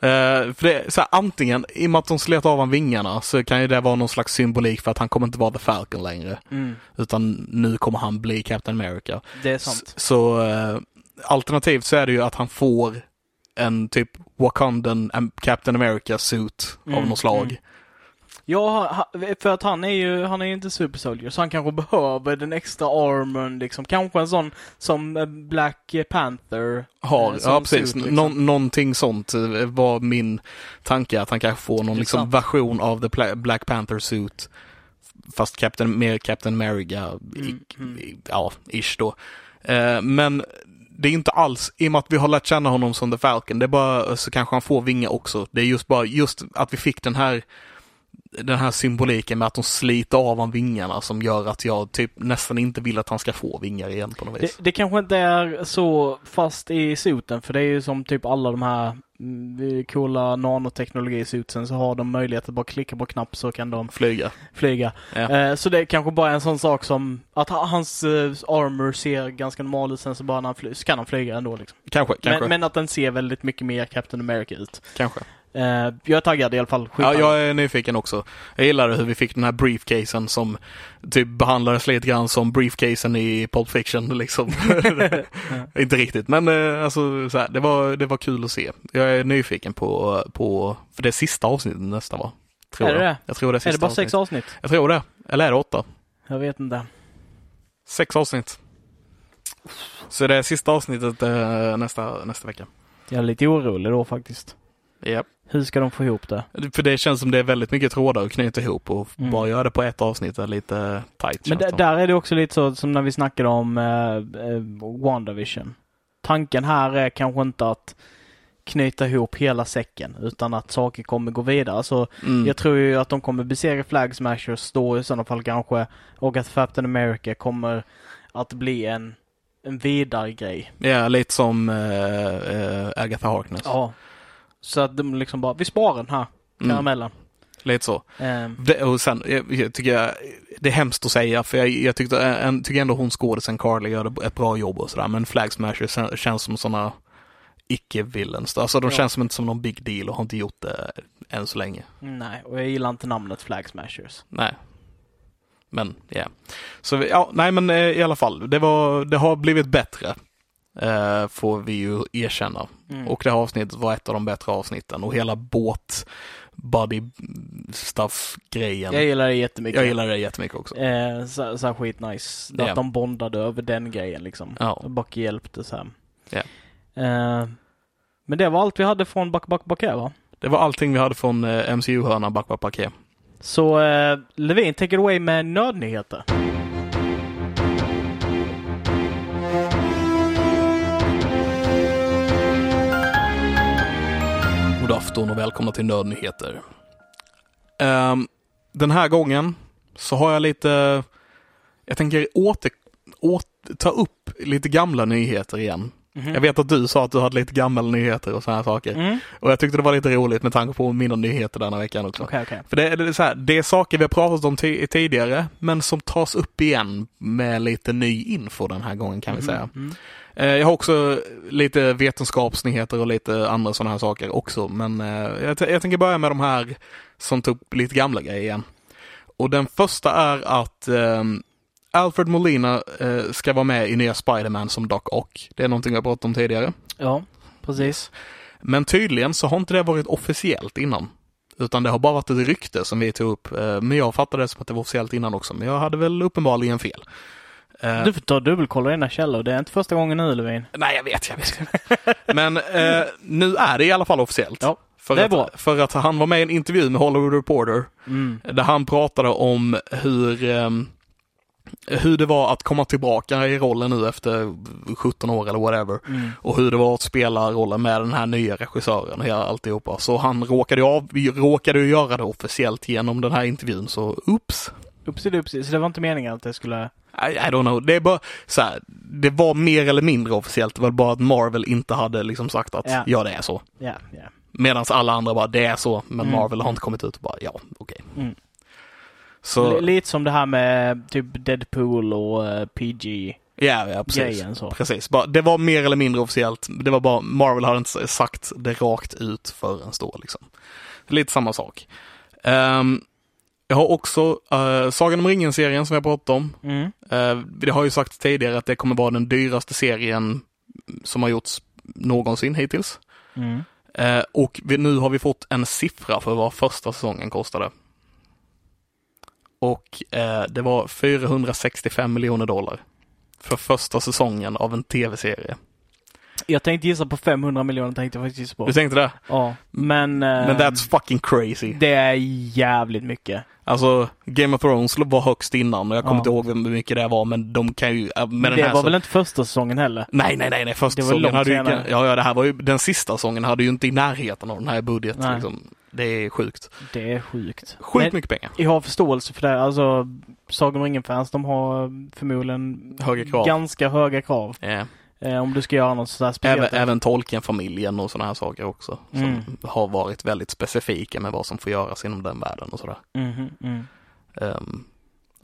Eh, för det så här, antingen, i och med att de slet av han vingarna, så kan ju det vara någon slags symbolik för att han kommer inte vara The Falcon längre. Utan nu kommer han bli Captain America. Det är S- sant. Så eh, alternativt så är det ju att han får en typ Wakandan Captain America suit av Mm, något slag. mm. Ja, för att han är ju, han är ju inte super soldier, så han kanske behöver den extra armorn liksom. Kanske en sån som eh, Black Panther Har, eh, som ja precis, suit, liksom. Nå- någonting sånt eh, var min tanke att han kanske får någon liksom version av the Black Panther suit. Fast Captain, mer Captain America, Mm, mm. ja, ish då. Men det är inte alls, i och med att vi har lärt känna honom som The Falcon, det är bara så kanske han får vingar också. Det är just bara, just att vi fick den här den här symboliken med att de sliter av han vingarna som gör att jag typ nästan inte vill att han ska få vingar igen på något vis. Det, det kanske inte är så fast i suiten, för det är ju som typ alla de här mm, coola nanoteknologi-suitsen så har de möjlighet att bara klicka på knapp så kan de Flyga. flyga. Ja. Eh, så det är kanske bara en sån sak som att ha- hans eh, armor ser ganska normal ut sen så bara när han fly- så kan han flyga ändå liksom. Kanske, kanske, Men, men att den ser väldigt mycket mer Captain America ut. kanske. Eh, jag är taggad i alla fall. Ja, jag är nyfiken också. Jag gillade hur vi fick den här briefcasen som typ behandlades lite grann som briefcasen i Pulp Fiction liksom. Inte riktigt, men eh, alltså så här, det, var, det var kul att se. Jag är nyfiken på, på för det är sista avsnittet nästa va? Tror Är det jag. det? Jag tror det är sista är det bara sex avsnitt. avsnitt? Jag tror det. Eller är det åtta? Jag vet inte. Sex avsnitt. Så det är sista avsnittet eh, nästa, nästa vecka. Jag är lite orolig då faktiskt. Ja. Hur ska de få ihop det? För det känns som det är väldigt mycket trådar att knyta ihop och Mm. bara göra det på ett avsnitt är lite tight. Men där, är det också lite så som när vi snackade om eh, eh, WandaVision. Tanken här är kanske inte att knyta ihop hela säcken utan att saker kommer gå vidare. Så Mm. jag tror ju att de kommer besegra Flag Smashers då i sådana fall kanske och att Captain America kommer att bli en, en vidare grej. Ja, lite som äh, äh, Agatha Harkness. Ja. Så att de liksom bara, vi sparar den här Mm. karamellen. Lite så. Ehm, Det, och sen, jag, jag tycker jag, det är hemskt att säga för jag, jag tyckte, en, tycker ändå hon skådisen Carly gör ett bra jobb och sådär men Flag Smashers kän- känns som sådana icke-villains. Alltså de Ja. känns som inte som någon big deal och har inte gjort det än så länge. nej, och jag gillar inte namnet Flag Smashers. Nej. Men, ja. Så, vi- ja, nej men eh, i alla fall. Det, var, det har blivit bättre. Eh, får vi ju erkänna. Mm. Och det här avsnittet var ett av de bättre avsnitten och hela båt body stuff grejen. jag gillar det jättemycket. Jag gillar det jättemycket också. Eh, så, så här skitnice. Att Ja. de bondade över den grejen liksom. Ja. Och Bucky hjälpte så. Ja. Eh, men det var allt vi hade från Buck Buck Buck va? Det var allting vi hade från eh, MCU-hörnan Backpack Paket. Så eh, Levin, take it away med nödnyheter. God afton och välkomna till Nördnyheter. Ehm, den här gången så har jag lite, jag tänker åter, åter, ta upp lite gamla nyheter igen. Mhm. Jag vet att du sa att du hade lite gamla nyheter och sådana här saker. Mm. Och jag tyckte det var lite roligt med tanke på mina nyheter denna veckan också. Okej, okej. För det, är- det, är så här, det är saker vi har pratat om ti- tidigare, men som tas upp igen med lite ny info den här gången kan vi säga. Eh, Jag har också lite vetenskapsnyheter och lite andra sådana här saker också, men eh, jag, jag tänker börja med de här som tog upp lite gamla grejer igen. Och den första är att ehm, Alfred Molina eh, ska vara med i nya Spider-Man som Doc Ock. Det är någonting jag pratat om tidigare. Ja, precis. Men tydligen så har inte det varit officiellt innan. Utan det har bara varit ett rykte som vi tog upp. Eh, Men jag fattade det som att det var officiellt innan också. Men jag hade väl uppenbarligen fel. Eh, Du får ta och dubbelkolla dina källor. Det är inte första gången nu Levin. Nej, jag vet, jag vet. Men eh, nu är det i alla fall officiellt. Ja, för det är att, bra. För att han var med i en intervju med Hollywood Reporter Mm. där han pratade om hur, ehm, hur det var att komma tillbaka i rollen nu efter 17 år eller whatever. Mm. Och hur det var att spela rollen med den här nya regissören och alltihopa. Så han råkade ju, av, råkade göra det officiellt genom den här intervjun, så oops. Upsi upsi. Så det var inte meningen att det skulle... I, I don't know. Det är bara så här, det var mer eller mindre officiellt. Det var bara att Marvel inte hade liksom sagt att Ja. ja, det är så. Ja, ja. Medan alla andra bara, det är så. Men Mm. Marvel har inte kommit ut och bara, ja, okej. Mm. Så, L- Lite som det här med typ Deadpool och eh, PG. ja, ja, precis. Grejen så. Precis. Bara, det var mer eller mindre officiellt. Det var bara, Marvel hade inte sagt det rakt ut förrän då liksom. Lite samma sak. Ehm, jag har också uh, Sagan om ringen-serien som jag pratat om. Mm. Det har ju sagt tidigare att det kommer vara den dyraste serien som har gjorts någonsin hittills. Mm. Eh, och nu har vi fått en siffra för vad första säsongen kostade. Och eh, det var 465 miljoner dollar. För första säsongen av en tv-serie. Jag tänkte gissa på 500 miljoner tänkte jag faktiskt gissa på. Du tänkte det? Ja, men... eh, Men that's fucking crazy. Det är jävligt mycket. Alltså, Game of Thrones var högst innan och jag kommer Ja. inte ihåg hur mycket det var men de kan ju... äh, Med det var så- väl inte första säsongen heller? Nej, nej, nej, nej. Första Det var säsongen hade ju... senare. Ja, ja, det här var ju... Den sista säsongen hade ju inte i närheten av den här budget. Nej. Liksom. Det är sjukt. Det är sjukt. Sjukt Men mycket pengar. Jag har förståelse för det. Alltså, Sagan om ringen-fans, de har förmodligen Höga ganska höga krav. Ja. Eh, om du ska göra något sådär Även, speciellt. även Tolkien-familjen och sådana här saker också. Som Mm. har varit väldigt specifika med vad som får göras inom den världen och sådär. Mhm, mm. Ehm,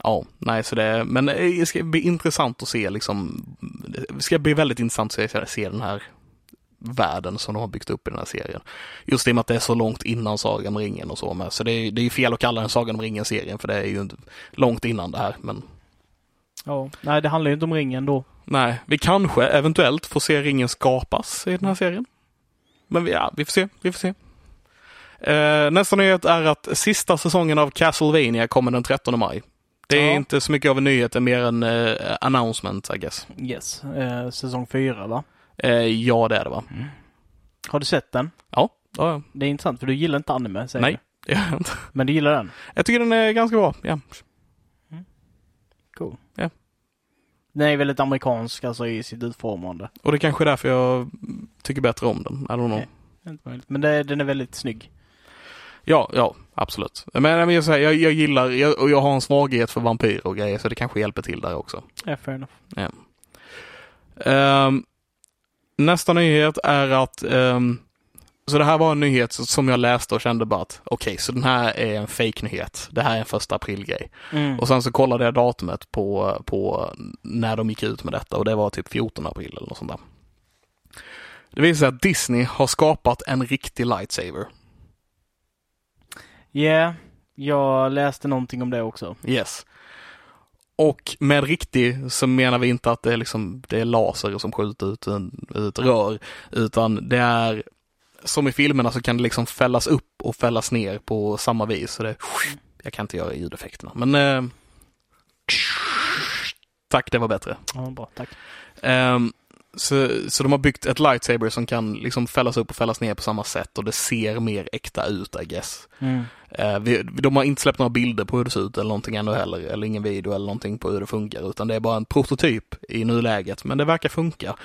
ja, nej så det, men det ska bli intressant att se liksom, det ska bli väldigt intressant att se, se den här världen som de har byggt upp i den här serien. Just i och med att det är så långt innan Sagan om ringen och så med. Så det är, det är fel att kalla den Sagan om ringen-serien för det är ju långt innan det här. Men Ja, nej det handlar ju inte om ringen då. Nej, vi kanske eventuellt får se ringen skapas i den här serien. Men vi, ja, vi får se, vi får se. Eh, nästa nyhet är att sista säsongen av Castlevania kommer den 13 maj. Det är Ja. inte så mycket av en nyhet, det är mer en eh, announcement I guess. Yes, eh, säsong fyra va? Eh, ja, det är det va? Har du sett den? Ja, ja, Det är intressant för du gillar inte anime säger Nej. det gör jag inte. du. Men du gillar den? Jag tycker den är ganska bra. Ja. Cool. Ja. Den är väldigt amerikansk alltså i sitt utformande. Och det kanske är därför jag tycker bättre om den. I don't know. Möjligt. Men det, den är väldigt snygg. Ja, ja, absolut. Men, men jag, säger, jag, jag gillar, jag, och jag har en svaghet för vampyrer och grejer, så det kanske hjälper till där också. Ja, fair enough. Ehm, nästa nyhet är att, ehm, så det här var en nyhet som jag läste och kände bara att okej, så den här är en fake-nyhet. Det här är en första april-grej. Mm. Och sen så kollade jag datumet på, på när de gick ut med detta och det var typ 14 april eller något sånt där. Det visar sig att Disney har skapat en riktig lightsaber. Yeah, jag läste någonting om det också. Yes. Och med riktig så menar vi inte att det är liksom, det är laser som skjuter ut, en, ut rör, utan det är som i filmerna så kan det liksom fällas upp och fällas ner på samma vis. Så det, jag kan inte göra ljudeffekterna, men eh, Tack, det var bättre. Ja, bra, tack. Ehm, så, så de har byggt ett lightsaber som kan liksom fällas upp och fällas ner på samma sätt och det ser mer äkta ut I guess. Mm. Eh, vi, de har inte släppt några bilder på hur det ser ut eller någonting ännu heller, eller ingen video eller någonting på hur det funkar, utan det är bara en prototyp i nuläget, men det verkar funka.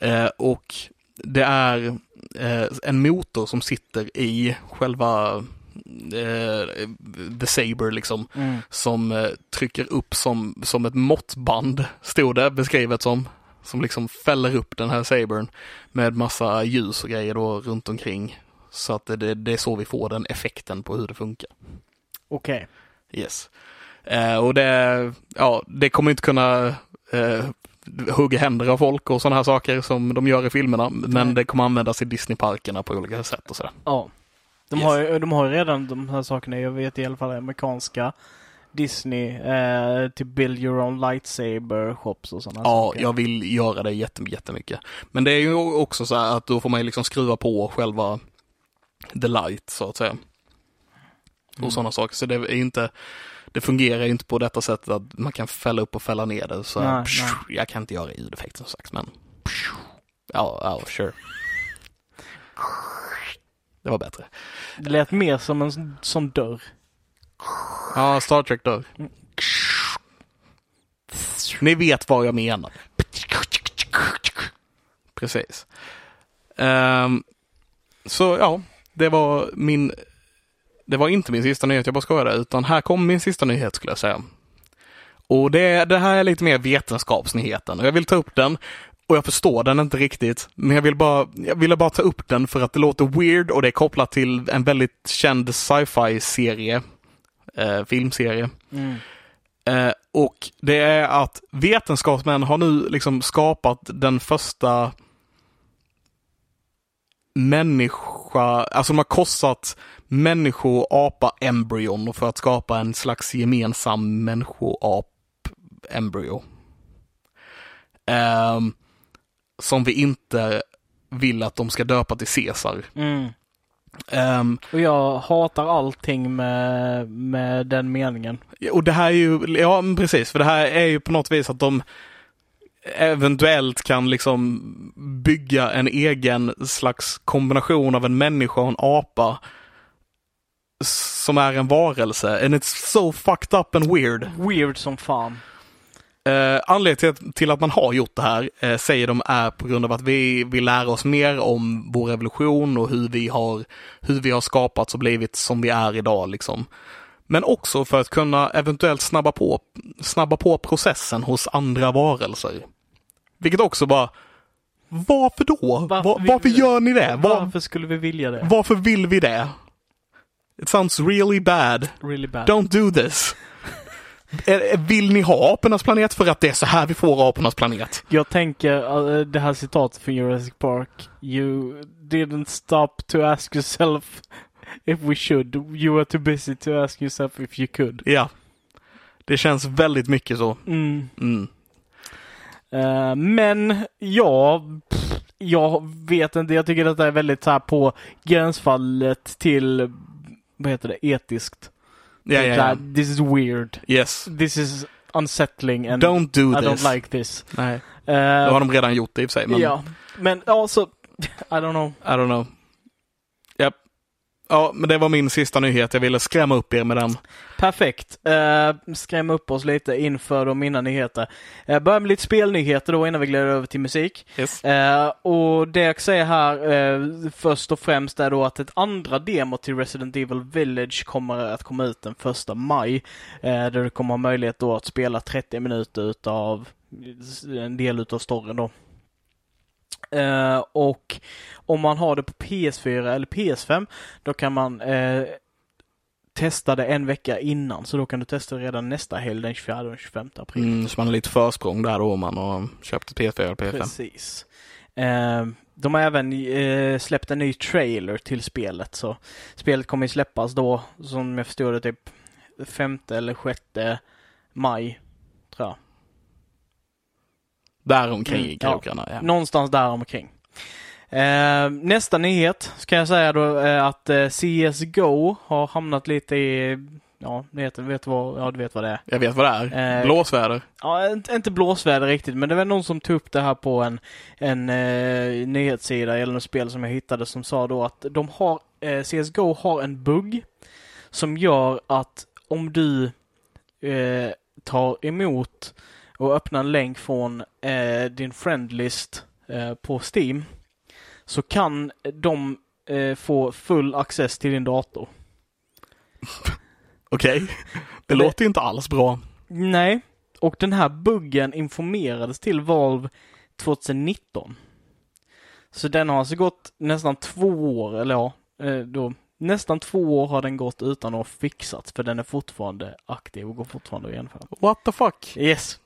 Eh, och det är eh, en motor som sitter i själva eh, The Saber liksom, Mm. som eh, trycker upp som, som ett måttband, stod det beskrivet som, som liksom fäller upp den här sabern med massa ljus och grejer då runt omkring. Så att det, det, är så vi får den effekten på hur det funkar. Okej. Yes. Eh, och det, ja, det kommer inte kunna eh, hugga händer av folk och sådana här saker som de gör i filmerna. Men det kommer användas i Disneyparkerna på olika sätt och sådär. Ja. De, Yes. har de har ju redan de här sakerna, jag vet i alla fall amerikanska Disney, eh, till build your own lightsaber shops och sådana Ja, saker. jag vill göra det jätte- jättemycket. Men det är ju också så här att då får man ju liksom skruva på själva the light så att säga. Och Mm. sådana saker. Så det är ju inte, det fungerar ju inte på detta sättet att man kan fälla upp och fälla ner det. Så Nej, psh, nej. jag kan inte göra ljudeffekter som sagt, men psh, ja, ja, sure. Det var bättre. Det lät mer som en sån- dörr. Ja, Star Trek då. Ni vet vad jag menar. Precis. Ehm, så ja, det var min... Det var inte min sista nyhet, jag bara skojade, utan här kommer min sista nyhet skulle jag säga. Och det, det här är lite mer vetenskapsnyheten och jag vill ta upp den och jag förstår den inte riktigt, men jag vill bara, jag ville bara ta upp den för att det låter weird och det är kopplat till en väldigt känd sci-fi serie, eh, filmserie. Mm. Eh, och det är att vetenskapsmän har nu liksom skapat den första människa, alltså de har korsat människo-apa-embryon för att skapa en slags gemensam människo-ap-embryo. Ehm, som vi inte vill att de ska döpa till Caesar. Mm. Ehm, Och jag hatar allting med, med den meningen. Och det här är ju, ja precis, för det här är ju på något vis att de eventuellt kan liksom bygga en egen slags kombination av en människa och en apa som är en varelse. And it's so fucked up and weird. Weird som fan. Eh, anledningen till, till att man har gjort det här, eh, säger de, är på grund av att vi vill lära oss mer om vår evolution och hur vi har, hur vi har skapats och blivit som vi är idag. Liksom. Men också för att kunna eventuellt snabba på, snabba på processen hos andra varelser. Vilket också bara, Varför då? Varför Var, varför det? gör ni det? Var, Varför skulle vi vilja det? varför vill vi det? It sounds really bad. Really bad. Don't do this. Eh, Vill ni ha apornas planet för att det är så här vi får apornas planet? Jag tänker uh, det här citatet från Jurassic Park. You didn't stop to ask yourself if we should. You were too busy to ask yourself if you could. Ja. Det känns väldigt mycket så. Mm. Mm. Eh, men ja, pff, jag vet inte. Jag tycker detta är väldigt så här på gränsfallet till, vad heter det, etiskt. Ja, ja, ja. This is weird. Yes. This is unsettling and Don't do I this. don't like this. Nej, Eh, det har de redan gjort det i och för sig. Men Ja, men ja, så I don't know. I don't know. Ja, men det var min sista nyhet. Jag ville skrämma upp er med den. Perfekt. Uh, skrämma upp oss lite inför de mina nyheter. Uh, börja med lite spelnyheter då innan vi glider över till musik. Yes. Eh, och det jag säger här eh, först och främst är då att ett andra demo till Resident Evil Village kommer att komma ut den första maj. eh, där du kommer ha möjlighet då att spela 30 minuter utav en del utav storyn då. Eh, och om man har det på PS4 eller PS5 då kan man eh, testa det en vecka innan. Så då kan du testa redan nästa helg den 24 och 25 april. Mm, så man har lite försprång där då om man har köpt ett PS4 eller PS5. Precis. Eh, de har även eh, släppt en ny trailer till spelet. Så spelet kommer ju släppas då, som jag förstår det, typ femte eller sjätte maj. Tror jag. Där omkring Mm, i ja. krokarna. Ja. Någonstans där omkring. Eh, nästa nyhet ska jag säga då att eh, CSGO har hamnat lite i, ja, vet, vet vad, ja du vet vad det är. Jag vet vad det är. Eh, Blåsväder. Ja, inte, inte blåsväder riktigt, men det var någon som tog upp det här på en, en eh, nyhetssida eller något spel som jag hittade som sa då att de har, eh, CSGO har en bugg som gör att om du eh, tar emot och öppnar en länk från eh, din friendlist eh, på Steam så kan de eh, få full access till din dator. Okej. Det Det- låter inte alls bra. Nej, och den här buggen informerades till Valve 2019. Så den har alltså gått nästan två år, eller ja, eh, då, nästan två år har den gått utan att ha fixats, för den är fortfarande aktiv och går fortfarande att genomföra. What the fuck? Yes.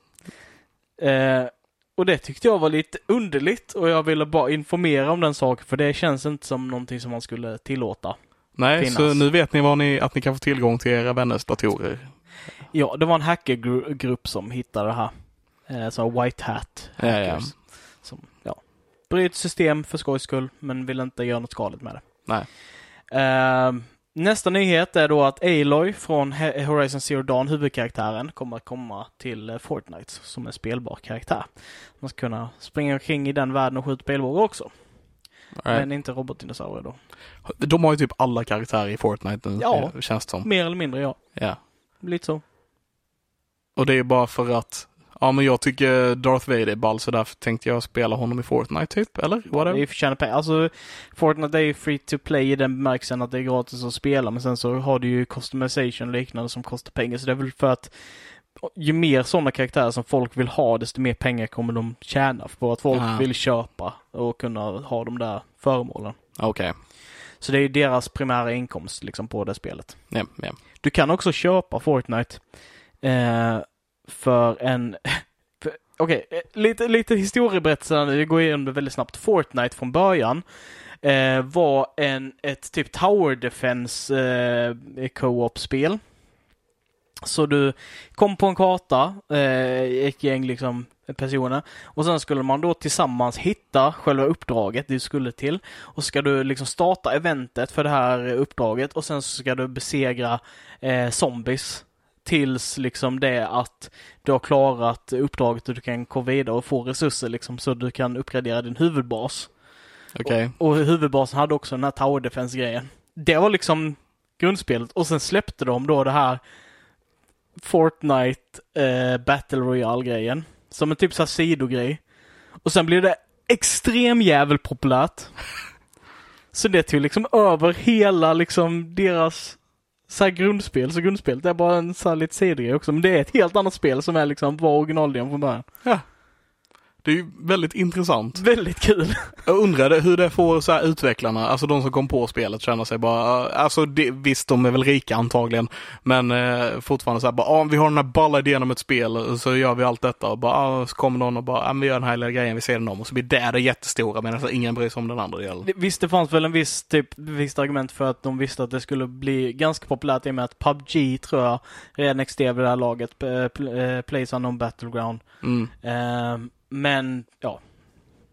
Eh, och det tyckte jag var lite underligt och jag ville bara informera om den saken, för det känns inte som någonting som man skulle tillåta. Nej, Finnas. så nu vet ni, vad ni att ni kan få tillgång till era vänners datorer. Ja, det var en hackergrupp som hittade det här. Eh, så White Hat Ja, ja. hackers. Som, ja, bryter system för skojs skull, men vill inte göra något skadligt med det. Nej. Eh, nästa nyhet är då att Aloy från Horizon Zero Dawn, huvudkaraktären, kommer att komma till eh, Fortnite som en spelbar karaktär. Man ska kunna springa omkring i den världen och skjuta pilbågar också. Nej. Men inte robotdinosaurier då. De har ju typ alla karaktärer i Fortnite nu, Ja. eh, känns det som. Mer eller mindre, ja. Ja. Lite så. Och det är bara för att, ja men jag tycker Darth Vader är ball så därför tänkte jag spela honom i Fortnite typ, eller? Det är ju pengar. Alltså, Fortnite är ju free to play i den bemärkelsen att det är gratis att spela, men sen så har du ju customization och liknande som kostar pengar. Så det är väl för att ju mer sådana karaktärer som folk vill ha, desto mer pengar kommer de tjäna på att folk Ah. vill köpa och kunna ha de där föremålen. Okej. Så det är ju deras primära inkomst liksom på det spelet. Ja, ja. Du kan också köpa Fortnite eh, för en... Okej, okay, lite, lite historieberättelse, vi går igenom det väldigt snabbt. Fortnite från början eh, var en, ett typ Tower Defense eh, co-op-spel. Så du kom på en karta, eh, ett gäng liksom personer och sen skulle man då tillsammans hitta själva uppdraget du skulle till och ska du liksom starta eventet för det här uppdraget och sen så ska du besegra eh, zombies tills liksom det att du har klarat uppdraget och du kan gå vidare och få resurser liksom så du kan uppgradera din huvudbas. Okej. Och huvudbasen hade också den här Tower Defense-grejen. Det var liksom grundspelet och sen släppte de då det här Fortnite eh, Battle Royale-grejen. Som en typ så här sidogrej. Och sen blev det extrem jävel populärt. Så det tog liksom över hela liksom deras så här grundspel. Så grundspelet är bara en så här lite sidogrej också. Men det är ett helt annat spel som är liksom var originaldelen från början. Det är ju väldigt intressant. Väldigt kul. Jag undrade hur det får så utvecklarna, alltså de som kom på spelet, känna sig bara, alltså det, visst de är väl rika antagligen, men eh, fortfarande så här bara, ah, vi har den här balla idén om ett spel, så gör vi allt detta och bara, ah, så kommer någon och bara, ah, vi gör den här lilla grejen, vi ser den om och så blir det det jättestora medan ingen bryr sig om den andra delen. Visst, det fanns väl en viss typ, visst argument för att de visste att det skulle bli ganska populärt i och med att PubG tror jag redan existerar vid det här laget, eh, eh, Plays Unknown Battleground. Mm. Eh, men ja,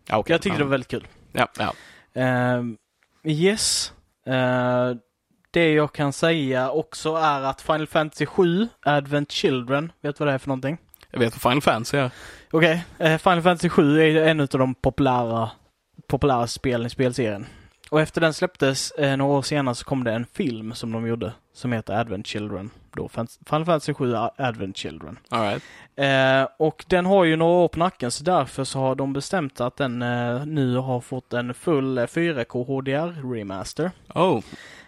Ja, okej. jag tyckte ja. det var väldigt kul. Ja, ja. Ehm, yes. Eh, det jag kan säga också är att Final Fantasy 7, Advent Children, vet du vad det är för någonting? Jag vet vad Final Fantasy är. Okej, eh, Final Fantasy 7 är en av de populära, populära spelen i spelserien. Och efter den släpptes eh, några år senare så kom det en film som de gjorde som heter Advent Children. Då, Final Fantasy 7 Advent Children. All right. Eh, och den har ju några år på nacken så därför så har de bestämt att den eh, nu har fått en full eh, 4K HDR remaster. Oh,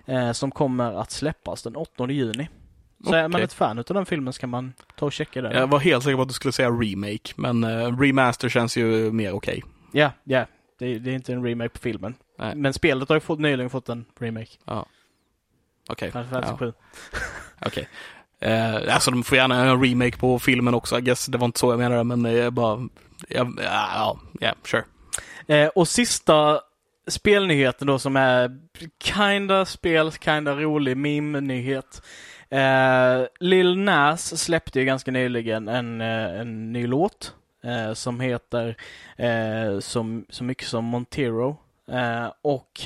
Eh, som kommer att släppas den 8 juni. Så är man ett fan utav den filmen så kan man ta och checka den. jag var helt säker på att du skulle säga remake, men eh, remaster känns ju mer okej. Ja, ja. Det, det är inte en remake på filmen. Nej. Men spelet har ju fått, nyligen fått en remake. Okej. Final Fantasy Ja. 7. Okej. Eh, alltså de får gärna göra en remake på filmen också, I guess. Det var inte så jag menade, men är bara... Ja, ja, ja, sure. Eh, och sista spelnyheten då som är kinda spel, kinda rolig meme-nyhet. Eh, Lil Nas släppte ju ganska nyligen en, eh, en ny låt eh, som heter eh, som, så mycket som Montero. Eh, och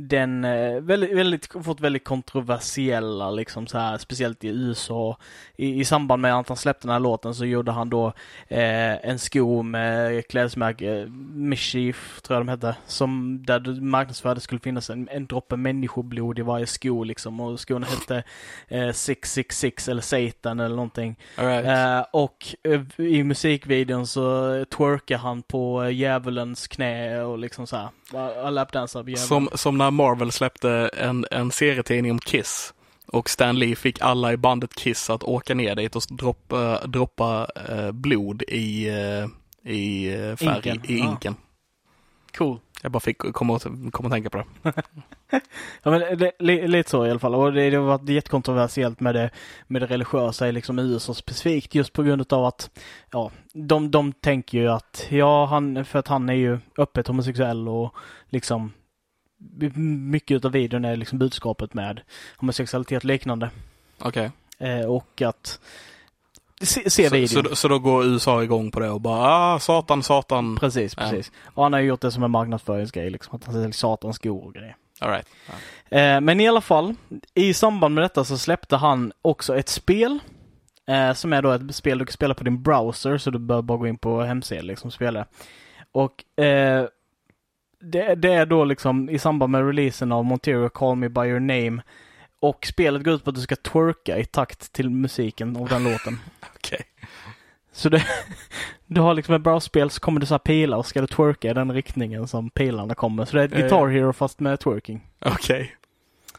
den eh, väldigt, väldigt, fått väldigt kontroversiella, liksom så här, speciellt i USA. I, I samband med att han släppte den här låten så gjorde han då eh, en sko med klädesmärke, Mischief tror jag de hette, som där det marknadsförde skulle finnas en, en droppe människoblod i varje sko liksom och skon hette eh, 666 eller Satan eller någonting. Right. Eh, och eh, i musikvideon så twerkar han på eh, djävulens knä och liksom så här. Bara lapdansar på djävulen. Som, som när Marvel släppte en, en serietidning om Kiss. Och Stan Lee fick alla i bandet Kiss att åka ner dit och droppa, droppa eh, blod i, eh, i eh, färg, Inken. i Ja. inken. Cool. Jag bara fick komma och, komma och tänka på det. Ja men det, li, lite så i alla fall. Och det, det har varit jättekontroversiellt med det, med det religiösa i liksom USA specifikt just på grund av att ja, de, de tänker ju att ja, han, för att han är ju öppet homosexuell och liksom mycket utav videon är liksom budskapet med homosexualitet och liknande. Okej. Eh, och att se, se Så, videon. så, så då går USA igång på det och bara ah, satan, satan. Precis, precis. Och han har ju gjort det som en marknadsföringsgrej, liksom att han säljer satans skor och grejer. All right. Eh, men i alla fall, i samband med detta så släppte han också ett spel. Eh, som är då ett spel du kan spela på din browser, så du bör bara gå in på hemsidan liksom och spela. Och eh, det, det är då liksom i samband med releasen av Montero Call Me By Your Name. Och spelet går ut på att du ska twerka i takt till musiken av den låten. Okej. Så det, du har liksom ett browserspel så kommer det så här pilar och ska du twerka i den riktningen som pilarna kommer. Så det är ett. Guitar Hero fast med twerking. Okej.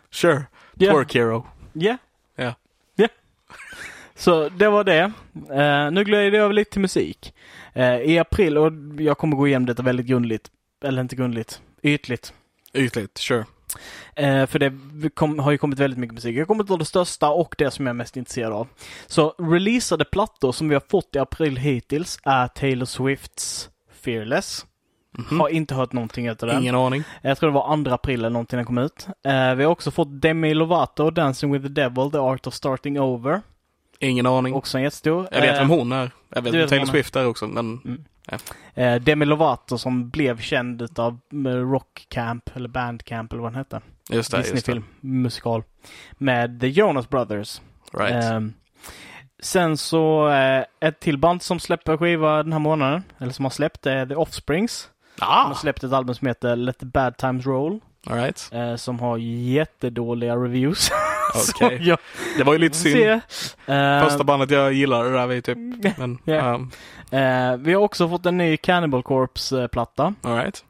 Sure. Ja. Twerk Hero. Ja. Ja. Ja. Så det var det. Eh, nu glider jag över lite till musik. Eh, I april, och jag kommer gå igenom detta väldigt grundligt, eller inte grundligt, ytligt. Ytligt, sure. Eh, för det kom, har ju kommit väldigt mycket musik. Jag kommer ta det största och det som jag är mest intresserad av. Så releasade plattor som vi har fått i april hittills är Taylor Swifts Fearless. Mhm. Har inte hört någonting utav den. Ingen aning. Jag tror det var 2 april eller någonting den kom ut. Eh, vi har också fått Demi Lovato, Dancing with the Devil, The Art of Starting Over. Ingen aning. Också en jättestor. jag vet Eh, vem hon är. Jag vet vet Taylor. Swift är också, men Eh, Demi Lovato som blev känd utav eh, Rock Camp, eller Band Camp eller vad den hette. just det. Disney-film, musikal. Med The Jonas Brothers. Right. Ehm, sen så, ett till band som släpper skiva den här månaden, eller som har släppt, är The Offsprings. De ah, har släppt ett album som heter Let the Bad Times Roll, all right. som har jättedåliga reviews. Okej. Så jag Det var ju lite synd. se. Eh, Första bandet jag gillade där var typ, men, Ja. um, eh, vi har också fått en ny Cannibal Corpse-platta right.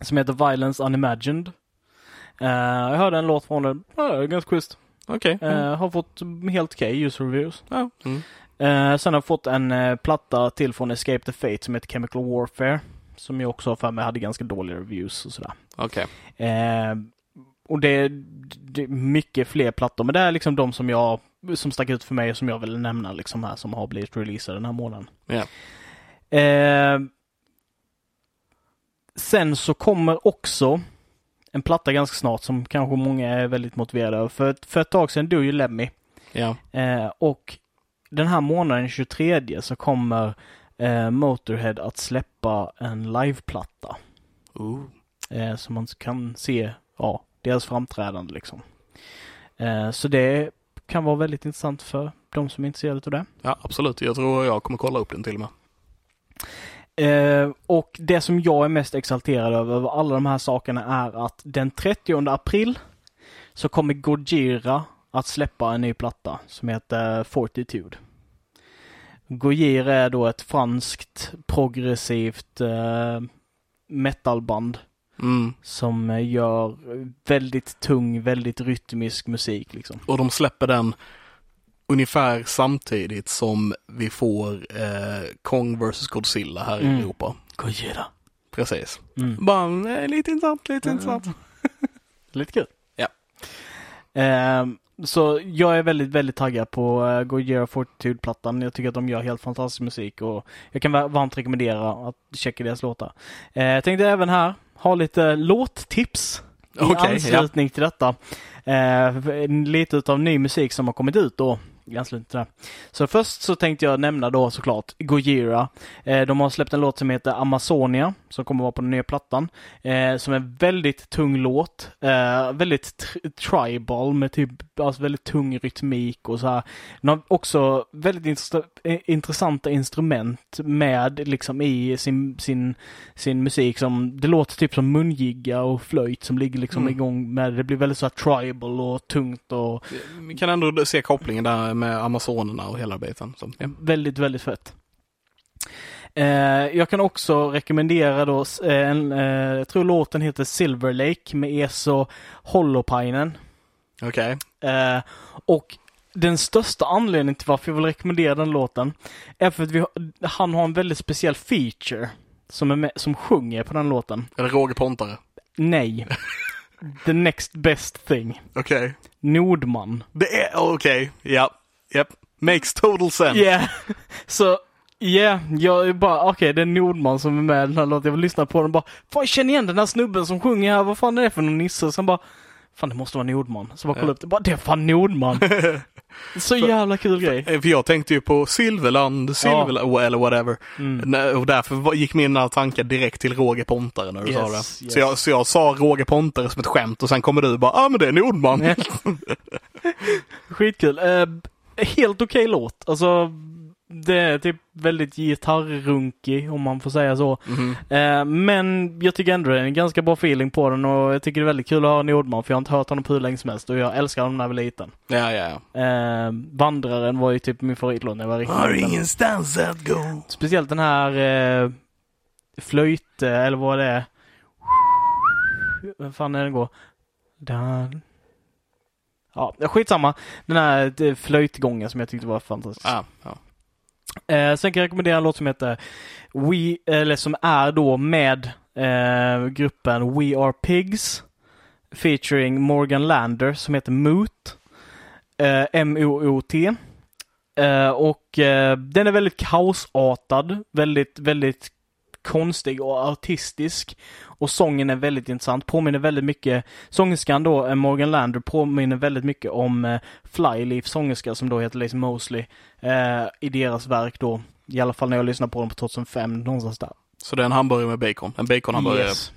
som heter Violence Unimagined. Eh, jag hörde en låt från den, det är ganska schysst. Okej. Eh, har fått helt okej user reviews. Ja. Mm. Eh, sen har jag fått en eh, platta till från Escape the Fate som heter Chemical Warfare. Som jag också har för mig hade ganska dåliga reviews och sådär. Okej. Eh, och det är, det är mycket fler plattor, men det är liksom de som jag som stack ut för mig och som jag vill nämna liksom här som har blivit releasade den här månaden. Ja. Eh, sen så kommer också en platta ganska snart som kanske många är väldigt motiverade av. För, för ett tag sedan dog ju Lemmy. Ja. Eh, och den här månaden, 23, så kommer eh, Motorhead att släppa en liveplatta. Eh, så man kan se ja, deras framträdande liksom. Eh, så det kan vara väldigt intressant för de som är intresserade av det. Ja, absolut. Jag tror jag kommer kolla upp den till och med. Eh, och det som jag är mest exalterad över, över alla de här sakerna är att den 30 april så kommer Gojira att släppa en ny platta som heter Fortitude. Gojira är då ett franskt progressivt eh, metalband Mm. som eh, gör väldigt tung, väldigt rytmisk musik liksom. Och de släpper den ungefär samtidigt som vi får eh, Kong vs Godzilla här Mm. i Europa. Gojira. Precis. Mm. Bara eh, lite intressant, lite Mm. intressant. Lite kul. Ja. Ehm, så jag är väldigt, väldigt taggad på uh, Gojira Fortitude-plattan. Jag tycker att de gör helt fantastisk musik och jag kan va- varmt rekommendera att checka deras låtar. Eh, jag tänkte även här ha lite låttips i Okej, ja. anslutning till detta. Eh, lite utav ny musik som har kommit ut då i anslutning till det. Så först så tänkte jag nämna då såklart Gojira. Eh, de har släppt en låt som heter Amazonia som kommer vara på den nya plattan. Eh, som är en väldigt tung låt. Eh, väldigt tr- tribal med typ alltså väldigt tung rytmik och så här. Den har också väldigt intressa- intressanta instrument med liksom i sin, sin, sin musik som det låter typ som mungiga och flöjt som ligger liksom Mm. igång med det blir väldigt så här tribal och tungt och Vi kan ändå se kopplingen där med Amazonerna och hela biten. Så, ja. Väldigt, väldigt fett. Eh, jag kan också rekommendera då, eh, en, eh, jag tror låten heter Silver Lake med Eso Holopainen. Okej. Eh, och den största anledningen till varför jag vill rekommendera den låten är för att vi, han har en väldigt speciell feature som, är med, som sjunger på den låten. Är det Roger Pontare? Nej. The next best thing. Okej. Nordman. Det är, okej, ja. Japp. Makes total sense. Yeah. Så, yeah, jag är bara, okej det är Nordman som är med i den här låten. Jag vill lyssna på den och bara, fan jag känner igen den här snubben som sjunger här, vad fan är det för någon nisse? Sen bara, fan det måste vara Nordman. Så bara kolla Ja. upp det, bara det är fan Nordman. Så jävla kul grej. Eh, För jag tänkte ju på Silverland, Silverland eller whatever. Mm. Och därför gick mina tankar direkt till Roger Pontare när du sa det. Yes, yes. Så, jag, så jag sa Roger Pontare som ett skämt och sen kommer du bara, ja ah, men det är Nordman. Ja. Skitkul. Eh, helt okej låt. Alltså, det är typ väldigt gitarrunkig om man får säga så. Mhm. Eh, men jag tycker ändå det är en ganska bra feeling på den och jag tycker det är väldigt kul att ha Nordman för jag har inte hört honom på hur länge som helst och jag älskar honom när jag var liten. Ja, ja, ja. Eh, Vandraren var ju typ min favoritlåt när jag var riktigt Har ingenstans att gå. Speciellt den här eh, flöjt, eh, eller vad det är. Vad fan är det går? Där. Ja, skitsamma. Den här eh, flöjtgången som jag tyckte var fantastisk. Ja, ja. Eh, sen kan jag rekommendera en låt som heter We, eller som är då med eh, gruppen We Are Pigs featuring Morgan Lander som heter Moot. Eh, M-O-O-T. Eh, och eh, den är väldigt kaosartad, väldigt, väldigt konstig och artistisk. Och sången är väldigt intressant, påminner väldigt mycket, sångerskan då, eh, Morgan Lander, påminner väldigt mycket om eh, Flyleaf sångerska som då heter Lace Mosley eh, i deras verk då. I alla fall när jag lyssnade på dem på 2005, någonstans där. Så det är en hamburgare med bacon. En baconhamburgare. Yes.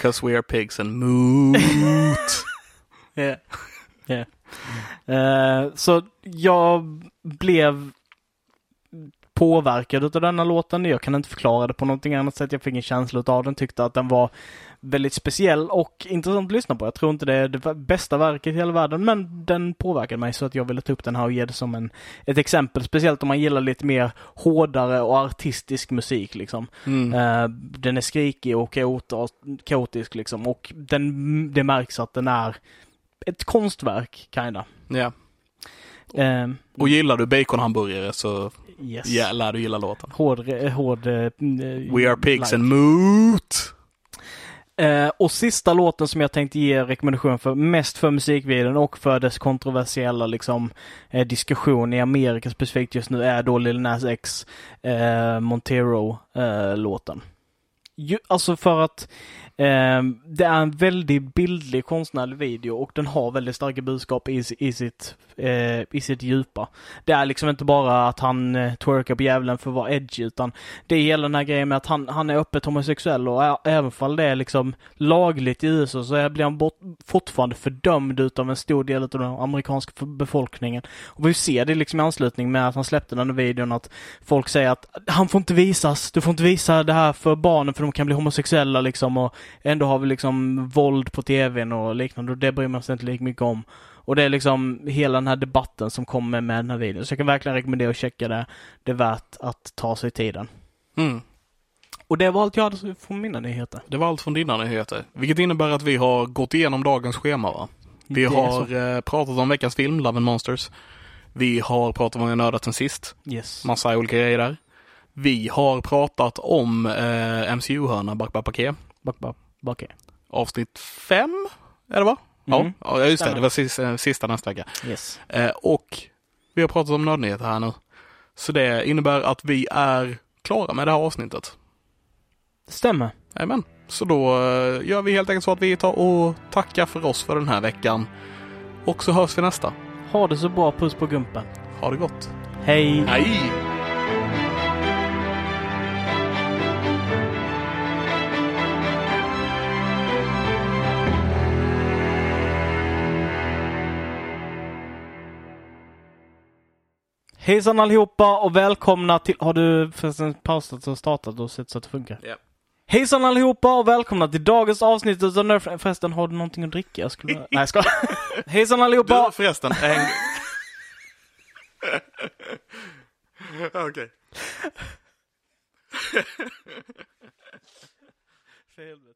Cause we are pigs and moot. Yeah. Yeah. Eh, så jag blev påverkad av denna låten. Jag kan inte förklara det på någonting annat sätt. Jag fick en känsla av den, tyckte att den var väldigt speciell och intressant att lyssna på. Jag tror inte det är det bästa verket i hela världen, men den påverkade mig så att jag ville ta upp den här och ge det som en, ett exempel. Speciellt om man gillar lite mer hårdare och artistisk musik liksom. Mm. Eh, den är skrikig och kaot- kaotisk liksom och den, det märks att den är ett konstverk, kinda. Ja. Ehm, Och gillar du baconhamburgare så yes. ja, lär du gilla låten. Hård, eh, hård... eh, We are pigs like. and moot! Eh, och sista låten som jag tänkte ge rekommendation för, mest för musikvideon och för dess kontroversiella liksom, eh, diskussion i Amerika specifikt just nu, är då Lil Nas X eh, Montero-låten. Ju, alltså för att eh, det är en väldigt bildlig konstnärlig video och den har väldigt starka budskap i, i, sitt, eh, i sitt djupa. Det är liksom inte bara att han eh, twerkar på djävulen för att vara edgy utan det är hela den här grejen med att han, han är öppet homosexuell och ä- även fall det är liksom lagligt i USA så blir han bort, fortfarande fördömd utav en stor del av den amerikanska befolkningen. Och vi ser det liksom i anslutning med att han släppte den här videon att folk säger att han får inte visas, du får inte visa det här för barnen för de kan bli homosexuella liksom och ändå har vi liksom våld på tvn och liknande och det bryr man sig inte lika mycket om. Och det är liksom hela den här debatten som kommer med den här videon. Så jag kan verkligen rekommendera att checka det. Det är värt att ta sig tiden. Mm. Och det var allt jag hade från mina nyheter. Det var allt från dina nyheter. Vilket innebär att vi har gått igenom dagens schema va? Vi har eh, pratat om veckans film, Love and Monsters. Vi har pratat om vad vi nördat sen sist. Yes. Massa olika grejer där. Vi har pratat om eh, MCU-hörna, back, back. Avsnitt fem, är det va? Mhm. Ja, just det. Det var sista, sista nästa vecka. Yes. Eh, och vi har pratat om nördnyheter här nu. Så det innebär att vi är klara med det här avsnittet. Stämmer. Jajamän. Så då eh, gör vi helt enkelt så att vi tar och tackar för oss för den här veckan. Och så hörs vi nästa. Ha det så bra. Puss på gumpen. Ha det gott. Hej! Hej! Hejsan allihopa och välkomna till... Har du förresten pausat och startat och sett så att det funkar? Ja. Hejsan allihopa och välkomna till dagens avsnitt utav Nerf... Förresten, har du någonting att dricka? Jag skulle... Nej, jag ska. Hejsan allihopa! Du förresten, en... Okej. För helvete.